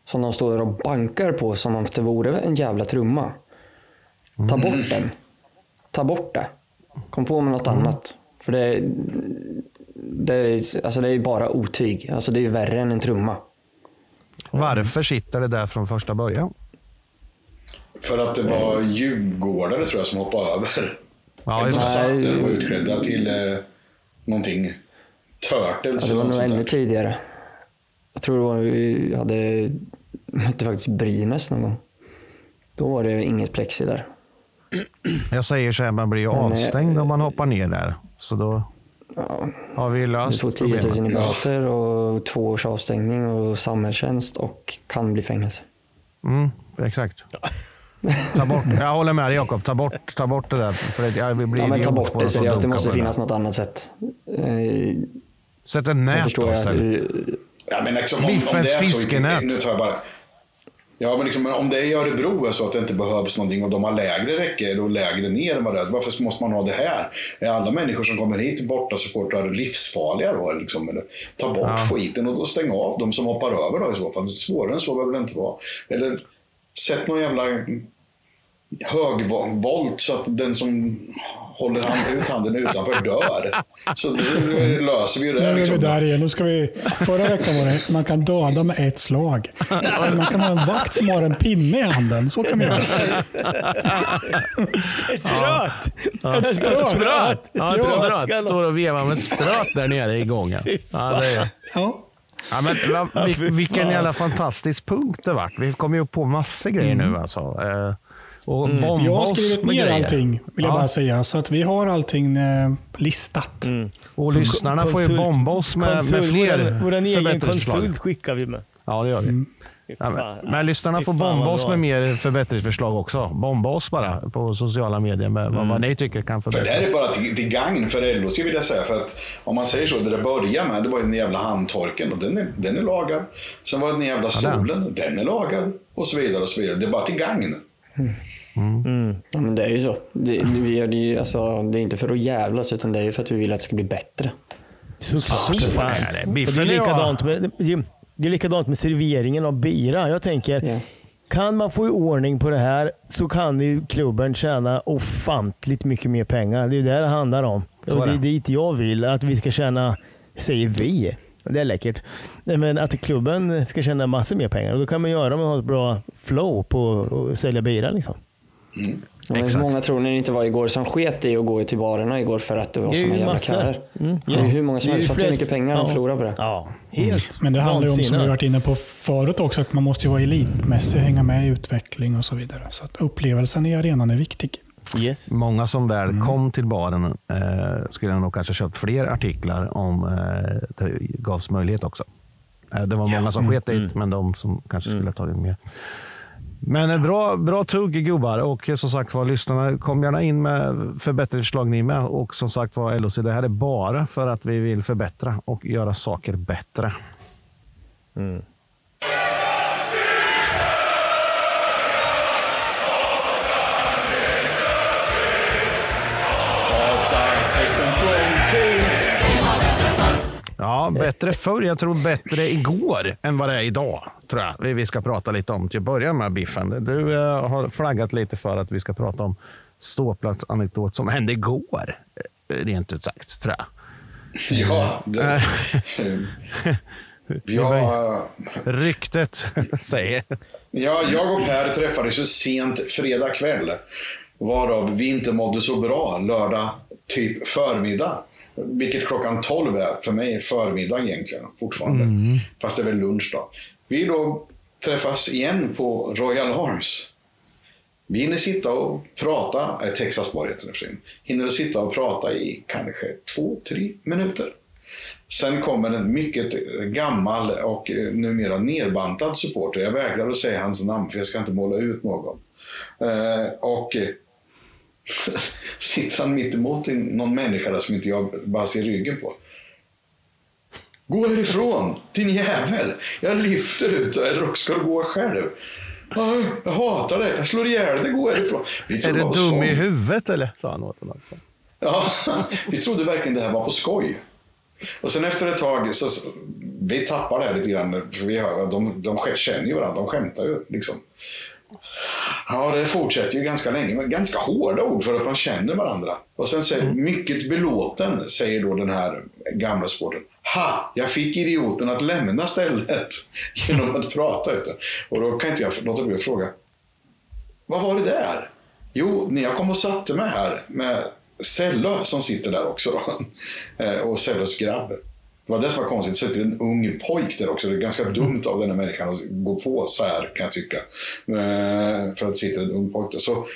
Som de står och bankar på som om det vore en jävla trumma. Ta bort den. Ta bort det. Kom på med något annat. För det, det, är, alltså det är bara otyg. Alltså det är värre än en trumma. Varför sitter det där från första början? För att det var djurgårdare tror jag som hoppade över. Ja, just det. satte och utklädda till eh, någonting. Turtles Ja, det var nog ännu där. tidigare. Jag tror det var, vi hade mötte faktiskt Brynäs någon gång. Då var det inget plexi där. Jag säger så här, man blir ju eh, avstängd om man hoppar ner där. Så då har vi Du löst får 10 000 i böter och två års avstängning och samhällstjänst och kan bli fängelse. Mm, exakt. Ta bort, jag håller med dig Jakob, ta bort, ta bort det där. För det, jag blir Ja, men ta bort det seriöst. Det måste finnas något annat sätt. Eh, Sätt sen nät då istället. du, Ja, men liksom, om, om det Biffens så, fiskenät. Nu tar jag bara. Ja, men liksom, om det är i Örebro är så att det inte behövs någonting och de har lägre räcke och lägre ner än vad det är. Varför måste man ha det här? Är alla människor som kommer hit borta supportrar livsfarliga då? Liksom, eller ta bort Ja. skiten och, stänga av de som hoppar över då i så fall. Svårare än så behöver det inte vara. Eller sätt någon jävla högvolt så att den som håller hand, ut handen utanför dör. Så då löser vi det. Nu är vi Liksom. där igen. Nu ska vi, förra veckan var det man kan döda med ett slag. Man kan ha en vakt som har en pinne i handen. Så kan vi göra. Ett spröt! Ja, Ett spröt! spröt! Ja, ett spröt han. Står och vevar med spröt där nere i gången. Ja, det är... Ja. Ja, men, vilken jävla fantastisk punkt det vart. Vi kom ju på massor grejer nu alltså. Och bomba Mm. Jag har skrivit med ner allting, vill jag Ja. bara säga. Så att vi har allting eh, listat. Och Så lyssnarna får ju konsult- bomba oss med, med konsult, fler våran, våran egen konsult skickar vi med. Ja, det gör vi. Mm. Ja, men, men lyssnarna får bomba oss med mer förbättringsförslag också. Bomba oss bara på sociala medier med vad, vad ni tycker kan För det här förbättras. är bara till, till gagn för LO, vill jag säga. För att om man säger så, det det började med, det var den jävla handtorken och den är, den är lagad. Sen var det den jävla den. stolen, den är lagad. Och så vidare och så vidare. Det är bara till gagn. Ja, men det är ju så. Det, vi gör det, ju, alltså, det är inte för att jävlas utan det är ju för att vi vill att det ska bli bättre. Såklart. så för fan. är det. Är likadant med, Jim, det är likadant med serveringen av bira. Jag tänker, Ja. kan man få i ordning på det här så kan ju klubben tjäna ofantligt mycket mer pengar. Det är det det handlar om. Och det är dit jag vill. Att vi ska tjäna, säger vi, det är läckert. Men att klubben ska tjäna massor mer pengar. Och då kan man göra om man har ett bra flow på att sälja bira. Liksom. Exakt. hur många tror ni inte var igår som sket i att gå till barerna igår för att det var såna jävla köer? Mm, yes. hur många som helst. Fattar hur mycket pengar de ja. förlorar på det? Ja, helt Men det handlar ju om, som vi varit inne på förut också, att man måste ju vara elitmässig, hänga med i utveckling och så vidare. Så att upplevelsen i arenan är viktig. Yes. Många som väl kom till baren eh, skulle nog kanske köpt fler artiklar om eh, det gavs möjlighet också. Eh, det var många som sket dit, men de som kanske skulle ha tagit mer. Men eh, bra, bra tugg gubbar och eh, som sagt var lyssnarna kom gärna in med förbättringsförslag ni med. Och som sagt var LOC, det här är bara för att vi vill förbättra och göra saker bättre. Mm. Ja, bättre förr. Jag tror bättre igår än vad det är idag. Tror jag vi ska prata lite om. Till att börja med Biffen. Du eh, har flaggat lite för att vi ska prata om ståplatsanekdot som hände igår. eh, Rent ut sagt, tror jag. Ja, det, ja, Ryktet säger. ja, jag och Per träffades ju sent fredag kväll. Varav vi inte mådde så bra lördag typ förmiddag. Vilket klockan 12 är för mig förmiddag egentligen fortfarande. Fast det är väl lunch då. Vi då träffas igen på Royal Arms. Vi hinner sitta och prata, äh, Texasbar heter det för. Hinner sitta och prata i kanske två, tre minuter. Sen kommer en mycket gammal och eh, numera nerbantad supporter. Jag vägrar att säga hans namn för jag ska inte måla ut någon. Eh, och eh, sitter han mitt emot en- någon människa där som inte jag bara ser ryggen på. Gå härifrån, din jävel! Jag lyfter ut, eller också ska du gå själv. "Ah, Jag hatar det. Jag slår ihjäl dig. Gå härifrån. Är du dum skoj. i huvudet eller? Sa han åt honom. Ja, vi trodde verkligen det här var på skoj. Och sen efter ett tag så, vi tappar det här lite grann. För vi hör, de, de känner ju varandra, de skämtar ju liksom. Ja, det fortsätter ju ganska länge, men ganska hårda ord för att man känner varandra. Och sen säger mycket belåten, säger då den här gamla sporten. Ha! Jag fick idioten att lämna stället genom att prata. Ute. Och då kan inte jag låta bli att fråga. Vad var det där? Jo, när jag kom och satte mig här med Sello som sitter där också. Då. Eh, och Sellos grabb. Det var det som var konstigt. Det sitter en ung pojk där också. Det är ganska dumt av den här människan att gå på så här kan jag tycka. Eh, För att det sitter en ung pojk där. Så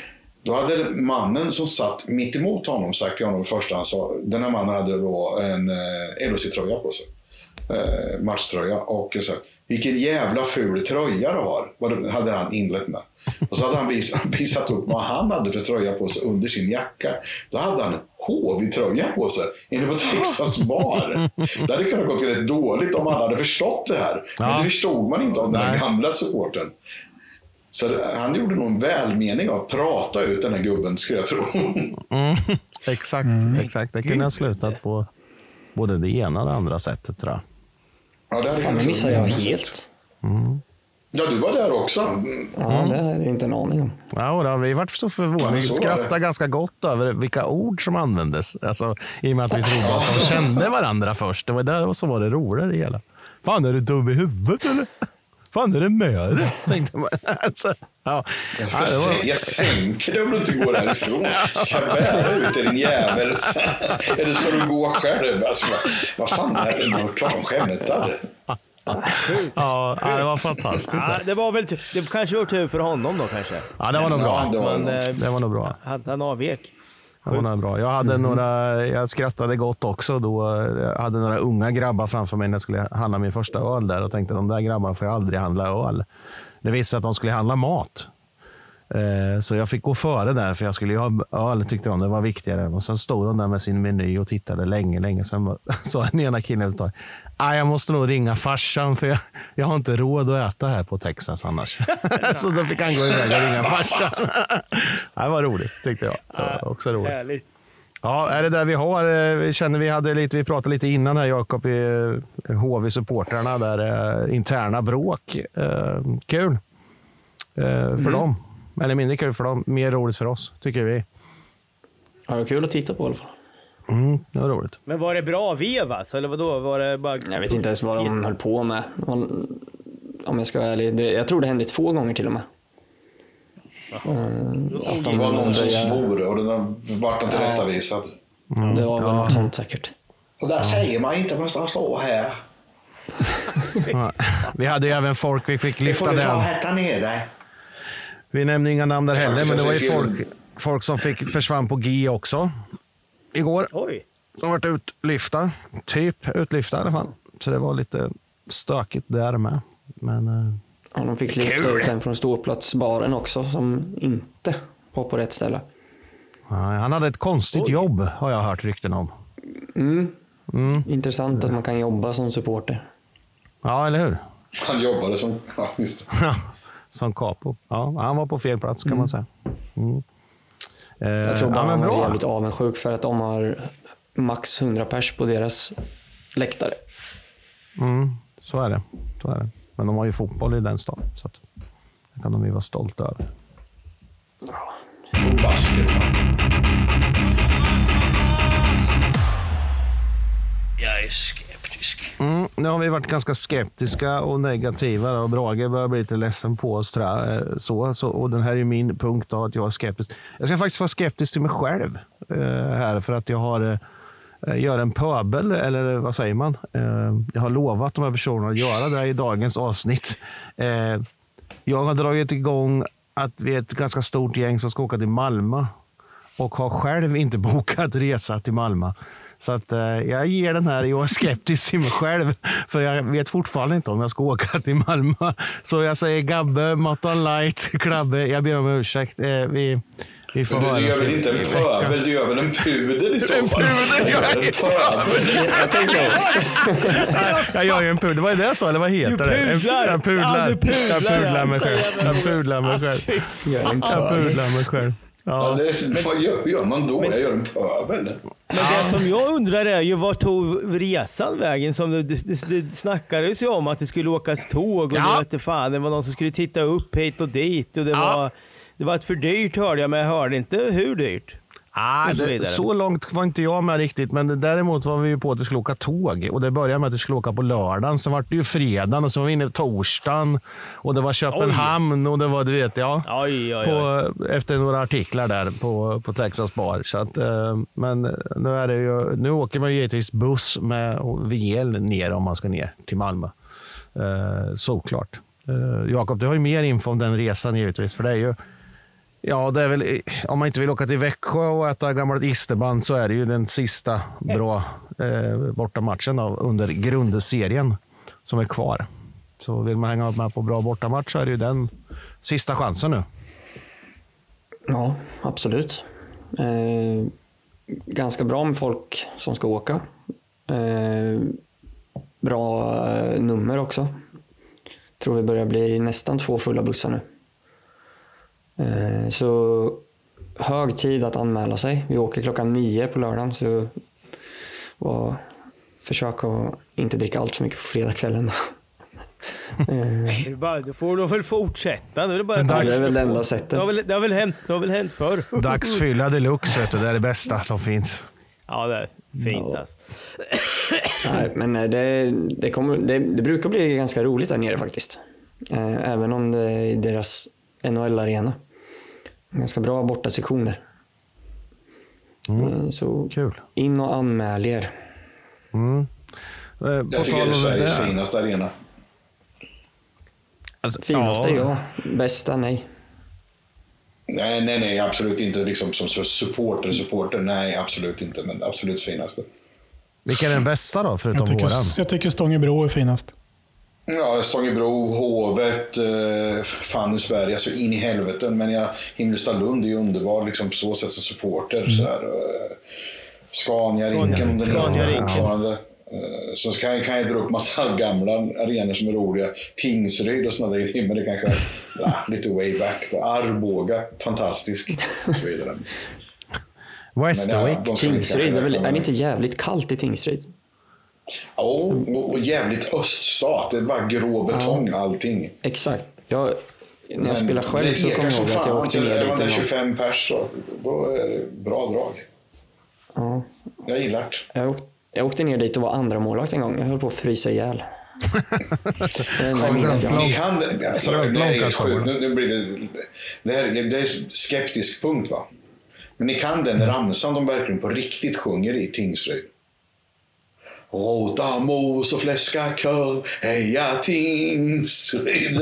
då hade mannen som satt mitt emot honom sagt till honom det första han sa. Den här mannen hade då en eh, LHC-tröja på sig. Eh, matchtröja. Och så här, vilken jävla ful tröja du har. Vad hade han inlett med. Och så hade han vis- visat upp vad han hade för tröja på sig under sin jacka. Då hade han en HV-tröja på sig inne på Texas bar. Det hade kunnat gått rätt dåligt om alla hade förstått det här. Men Ja. det förstod man inte av den här gamla supporten. Så han gjorde nog en välmening av att prata ut den här gubben, skulle jag tro. Mm. Exakt, exakt. Det kunde ha slutat på både det ena och det andra sättet tror jag. Ja, det Fan, det missar jag helt. Ja, du var där också. Mm. Ja, det hade jag inte en aning om. Ja, då, vi vart så förvånade. Vi var skrattade ganska gott över vilka ord som användes. Alltså, I och med att vi trodde att de kände varandra först. Det var där som var det roliga i det hela. Fan, är du dum i huvudet eller? Fan, är det med dig? Tänkte man. Alltså, ja. Jag, Ja, var- jag sänker dig om du inte går härifrån. Ska jag bära ut dig din jävel? Eller ska du gå själv? Alltså, vad, fan är det? Klart de skämtar. Ja, ja, det var fantastiskt. Ja, det var väl, ty- det kanske var tur för honom då kanske. Ja, det var nog bra. Ja, det var Men, eh, Det var nog bra. han, han avvek. Det var bra. Jag, hade några, jag skrattade gott också då. Jag hade några unga grabbar framför mig när jag skulle handla min första öl där och tänkte de där grabbarna får jag aldrig handla öl. Det visade sig att de skulle handla mat. Eh, Så jag fick gå före där för jag skulle ju ha öl tyckte de det var viktigare. Och sen stod de där med sin meny och tittade länge, länge. Sen sa den ena killen ett tag, "Ah, jag måste nog ringa farsan för jag, jag har inte råd att äta här på Texas annars. så då fick han gå iväg och ringa farsan. det var roligt tyckte jag. Det var också roligt. Härligt. Ja, är det där vi har? Eh, Vi känner vi hade lite, vi pratade lite innan här Jakob, i eh, HV-supportrarna där, eh, interna bråk. Eh, Kul eh, för dem. Eller mindre kul för dem, mer roligt för oss, tycker vi. Ja, det var kul att titta på i alla fall. Mm, det var roligt. Men var det bra vev alltså? Eller vadå? Var det bara... Jag vet inte ens vad de höll på med. Om jag ska vara ärlig. Det, jag tror det hände två gånger till och med. Mm, att Det var någon som började- svor och den vart inte tillrättavisad. Det var väl något sånt säkert. Och där säger man inte, man ska stå här. Ja. Vi hade ju även folk vi fick Det lyfta får du ta och den. ner dig. Vi nämnde inga namn där heller, men det var ju folk, folk som fick, försvann på G också. Igår. Oj. De vart utlyfta. Typ utlyfta i alla fall. Så det var lite stökigt där med. Men eh, Ja, de fick lyfta ut en från ståplatsbaren också som inte var på rätt ställe. nej, han hade ett konstigt jobb har jag hört rykten om. Mm. Intressant att man kan jobba som supporter. Ja, eller hur? Han jobbade som... Ja, just. Som capo. Ja, han var på fel plats kan man säga. Eh, Jag tror bara ja, var bra. jävligt avundsjuk för att de har max 100 pers på deras läktare. Mm, så är det. Så är det. Men de har ju fotboll i den staden. Så att, det kan de ju vara stolta över. God basket, man. Jag är skeptisk. Mm, nu har vi varit ganska skeptiska och negativa och Brage börjar bli lite ledsen på oss. Tror jag. Eh, så, så, och den här är min punkt då, att jag är skeptisk. Jag ska faktiskt vara skeptisk till mig själv eh, här för att jag har eh, gör en pöbel, eller vad säger man? Eh, jag har lovat de här personerna att göra det i dagens avsnitt. Eh, jag har dragit igång att vi är ett ganska stort gäng som ska åka till Malmö och har själv inte bokat resa till Malmö. Så att, eh, jag ger den här, jag är skeptisk till mig själv, för jag vet fortfarande inte om jag ska åka till Malmö. Så jag säger Gabbe, Mattan Light, Klabbe, jag ber om ursäkt. Eh, vi, Vi får Men du, du gör väl inte en pöbel, du gör väl en pudel i så En fall? pudel Du gör gör jag en inte. pöbel. Jag tänker också. Jag gör ju en pudel. Vad är det så? Eller vad heter Du det? En- pudlar. Jag pudlar. Ja, du pudlar, Jag pudlar mig själv. Jag pudlar mig själv. Jag pudlar mig själv. Ja, Ja. det, vad gör, gör man då? Jag gör en pöbel. Men det som jag undrar är ju vart tog resan vägen? Som det, det, det snackades ju om att det skulle åkas tåg och Ja. det, fan, det var någon som skulle titta upp hit och dit och det, Ja. var, det var ett för dyrt hörde jag, men jag hörde inte hur dyrt. Ah, Och så det, så långt var inte jag med riktigt, men däremot var vi ju på att vi skulle åka tåg. Och det började med att vi skulle åka på lördagen, sen var det ju fredagen och så var vi inne på torsdagen. Och det var Köpenhamn och det var, du vet, ja. Oj, oj, oj. På, efter några artiklar där på, på Texas Bar. Så att, eh, men nu, är det ju, nu åker man ju givetvis buss med VL ner om man ska ner till Malmö. Eh, såklart. Eh, Jakob, du har ju mer info om den resan givetvis, för det är ju Ja, det är väl, om man inte vill åka till Växjö och äta gammalt isterband så är det ju den sista bra eh, bortamatchen då, under grundserien som är kvar. Så vill man hänga med på bra bortamatch så är det ju den sista chansen nu. Ja, absolut. Eh, ganska bra med folk som ska åka. Eh, bra eh, nummer också. Tror vi börjar bli nästan två fulla bussar nu. Eh, så hög tid att anmäla sig. Vi åker klockan nio på lördagen. Så och försök att inte dricka allt för mycket på fredagskvällen. Det Du får då väl fortsätta. Det är, bara Men det är väl det enda det sättet. har väl, det har väl hänt, det har väl hänt förr? Dagsfylla deluxe, du, det är det bästa som finns. Ja, det är fint Ja. alltså. Nej, men eh, det, det, kommer, det, det brukar bli ganska roligt där nere faktiskt. Eh, Även om det är deras NHL-arena. Ganska bra bortasektioner. Eh, Så Kul. in och anmäl er. Mm. Eh, Jag tycker det är Sveriges det- finaste arena. Alltså, Finaste ja, bästa nej. Nej, nej, nej, absolut inte liksom som supporter, supporter. Nej, absolut inte. Men absolut finaste. Vilken är den bästa då, förutom Jag tycker, våran? jag tycker Stångebro är finast. Ja, Stångebro, Hovet, eh, fan i Sverige, alltså in i helvete. Men jag, Himmelstalund är ju underbar liksom, på så sätt som supporter. Så här, eh, Scania-rinken, om den Scania-rinken. fortfarande. Eh, Så kan jag, kan jag dra upp massa gamla arenor som är roliga. Tingsryd och sådana där, men det kanske är ja, lite way back. Då. Arboga, fantastisk. Och så vidare. Västervik. Men, ja, Tingsryd, är, väl, är det inte jävligt kallt i Tingsryd? Ja, och, och jävligt öststat. Det är bara grå betong allting. Exakt. Jag, när jag spelade själv det så kommer jag ihåg att jag åkte ner dit en gång. 25 pers så, då är det bra drag. Ja. Jag gillar det. Jag, åkte, jag åkte ner dit och var andra målvakt en gång. Jag höll på att frysa ihjäl. Det är det Ni kan det. Alltså, det är. Nu, nu blir det, det, här, det är skeptisk punkt va. Men ni kan den ramsan de verkligen på riktigt sjunger i Tingsryd. Råta mos och fläskakör, heja Tingsryd.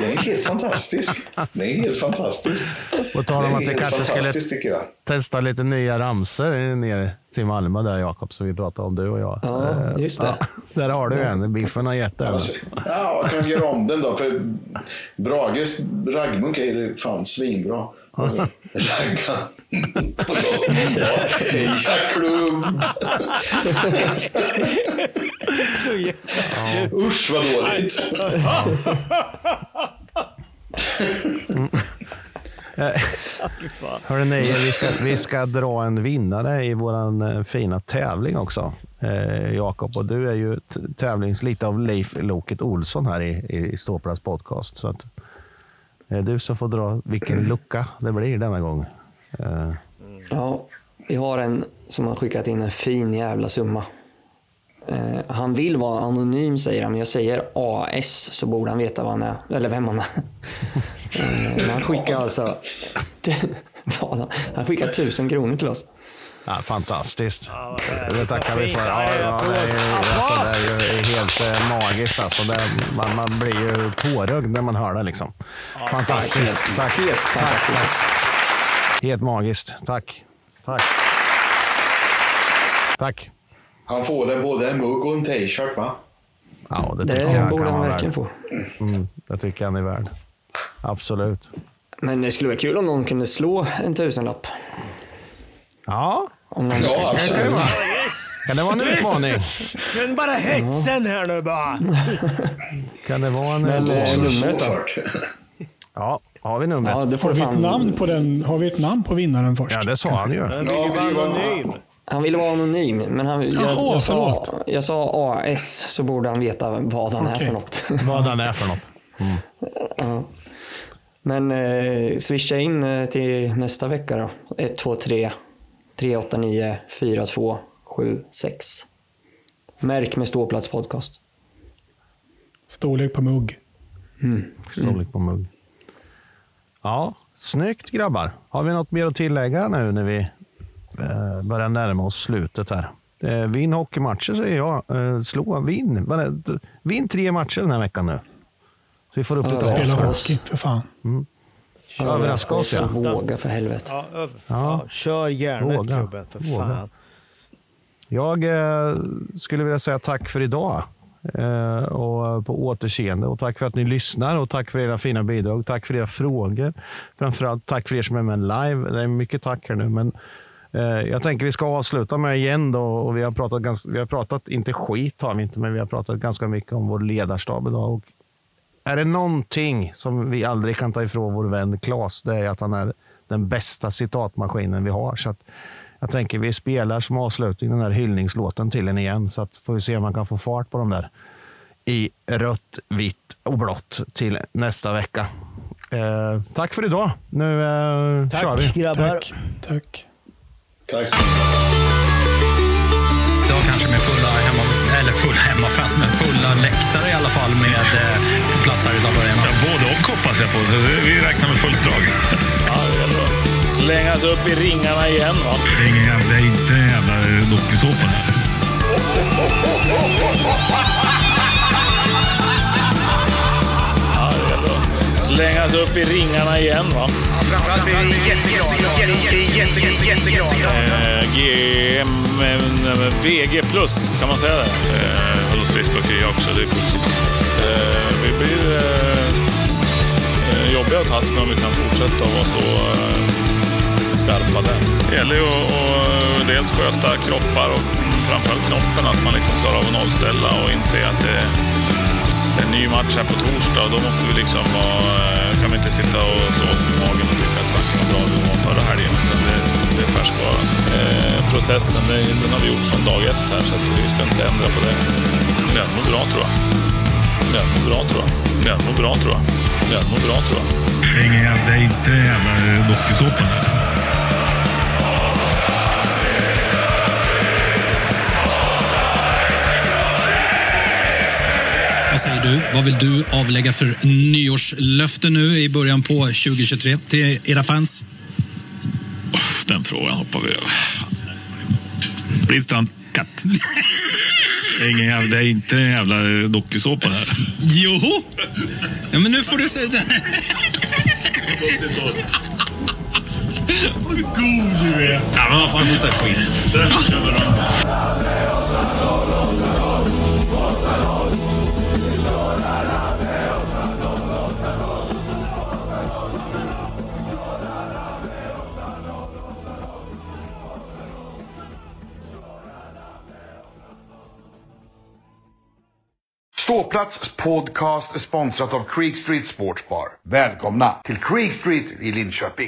Den är helt fantastisk. Den är helt fantastisk. På tal om att vi kanske skulle testa lite nya ramser ner till Malmö där Jakob, som vi pratade om du och jag. Ja, Eh, just det. Ja, där har du en. Biffen har gett den. Alltså, ja, jag kan göra om den då. För Brages raggmunk är fan svinbra. Ragga. Heja klubb. Så jävla- Usch vad dåligt. Nej, vi, ska, vi ska dra en vinnare i vår fina tävling också. Eh, Jakob, och du är ju tävlings lite av Leif Loket Olsson här i, i Ståplas podcast. Så att, eh, du som får dra vilken lucka det blir denna gång. Ja, vi har en som har skickat in en fin jävla summa. Eh, han vill vara anonym säger han, men jag säger AS så borde han veta vad han är, eller vem han är. eh, men han skickar alltså han- skickar tusen kronor till oss. ja, fantastiskt. Ja. Det tackar vi för. Ja, ja, det, är, alltså, det är ju helt eh, magiskt. Alltså. Det, man, man blir ju tårögd när man hör det. Liksom. Fantastiskt. Tack. Helt fantastiskt. Helt magiskt. Tack. Tack. Tack. Han får det både en mugg och en t-shirt va? Ja, det tycker Det jag borde kan han verkligen få. Mm, det tycker jag han är värd. Absolut. Men det skulle vara kul om någon kunde slå en tusenlapp. Ja. Om någon Ja, absolut. Kan det vara en utmaning? Men bara hetsen här nu bara. Kan det vara en... Men eh, numret då? Ja, har vi numret? Ja, det får Har vi, ett namn på den, har vi ett namn på vinnaren först? Ja, det sa han ju. Den Ja, vill ju vara anonym. Han ville vara anonym, men han, jag, Jaha, jag, sa, förlåt. jag sa AS så borde han veta vad han är Okej. för något. Vad han är för något. Ja. Men eh, swisha in eh, till nästa vecka då. 123 389 4276. Märk med ståplats podcast. Storlek på mugg. Storlek på mugg. Ja, snyggt grabbar. Har vi något mer att tillägga nu när vi eh, börjar närma oss slutet här? Eh, vinn hockeymatcher säger jag. Eh, slå, vinn. Vinn tre matcher den här veckan nu. Så vi får upp lite spela hockey, för fan. Överraska oss ja. Våga för helvete. Ja. Ja. Ja. Kör järnet Våga. klubben, för Våga. fan. Jag eh, skulle vilja säga tack för idag. Eh, och på återseende. Och tack för att ni lyssnar och tack för era fina bidrag. Tack för era frågor. Framförallt tack för er som är med live. Det är mycket tack här nu. Men eh, jag tänker vi ska avsluta med igen då. Och vi har pratat, ganska, vi har pratat, inte skit har vi inte, men vi har pratat ganska mycket om vår ledarstab idag. Och är det någonting som vi aldrig kan ta ifrån vår vän Claes, det är att han är den bästa citatmaskinen vi har. Så att jag tänker vi spelar som avslutning den här hyllningslåten till en igen, så att får vi se om man kan få fart på dem där i rött, vitt och blått till nästa vecka. Eh, tack för idag. Nu eh, kör vi. Tack grabbar. Tack. Tack. Tack så mycket. Idag kanske med fulla hemma, eller fulla hemmafans, men fulla läktare i alla fall med eh, plats här i Sabro Arena. Ja, både och hoppas jag på. Vi räknar med fullt drag. Ja, det gäller att slängas upp i ringarna igen. Va? Det är ingen jävla, det är inte en jävla dokusåpa det här. Ja, det gäller att slängas upp i ringarna igen. Va? Framförallt blir vi jätteglada. Jätte, jätte, jätte, jätteglada. Eh, GM, eh, VG plus, kan man säga det? Eh, Håller frisk och kry också, det är positivt. Eh, vi blir eh, eh, jobbiga att tas med om vi kan fortsätta att vara så eh, skarpa där. Det gäller ju att att dels sköta kroppar och framförallt knoppen, att man liksom klarar av att nollställa och inse att det är en ny match här på torsdag och då måste vi liksom vara, eh, kan vi inte sitta och slå oss på magen och tycka att Frankrike var bra vi var förra helgen. Utan det, det är färskvara. Eh, processen, det, den har vi gjort från dag ett här så att vi ska inte ändra på det. Den mår bra tror jag. Den mår bra tror jag. Den mår bra tror jag. Den mår bra tror jag. Det är, inte jävla dokusåpa Vad säger du? Vad vill du avlägga för nyårslöfte nu i början på 2023 till era fans? Den frågan hoppar vi över. Blidstrand, katt. Det är, ingen jävla, det är inte en jävla dokusåpa här. Jo! Ja, men nu får du säga det. Vad god du är. Ja, men vad fan, skjuta skit. Ståplats podcast sponsrat av Creek Street Sports Bar. Välkomna till Creek Street i Linköping.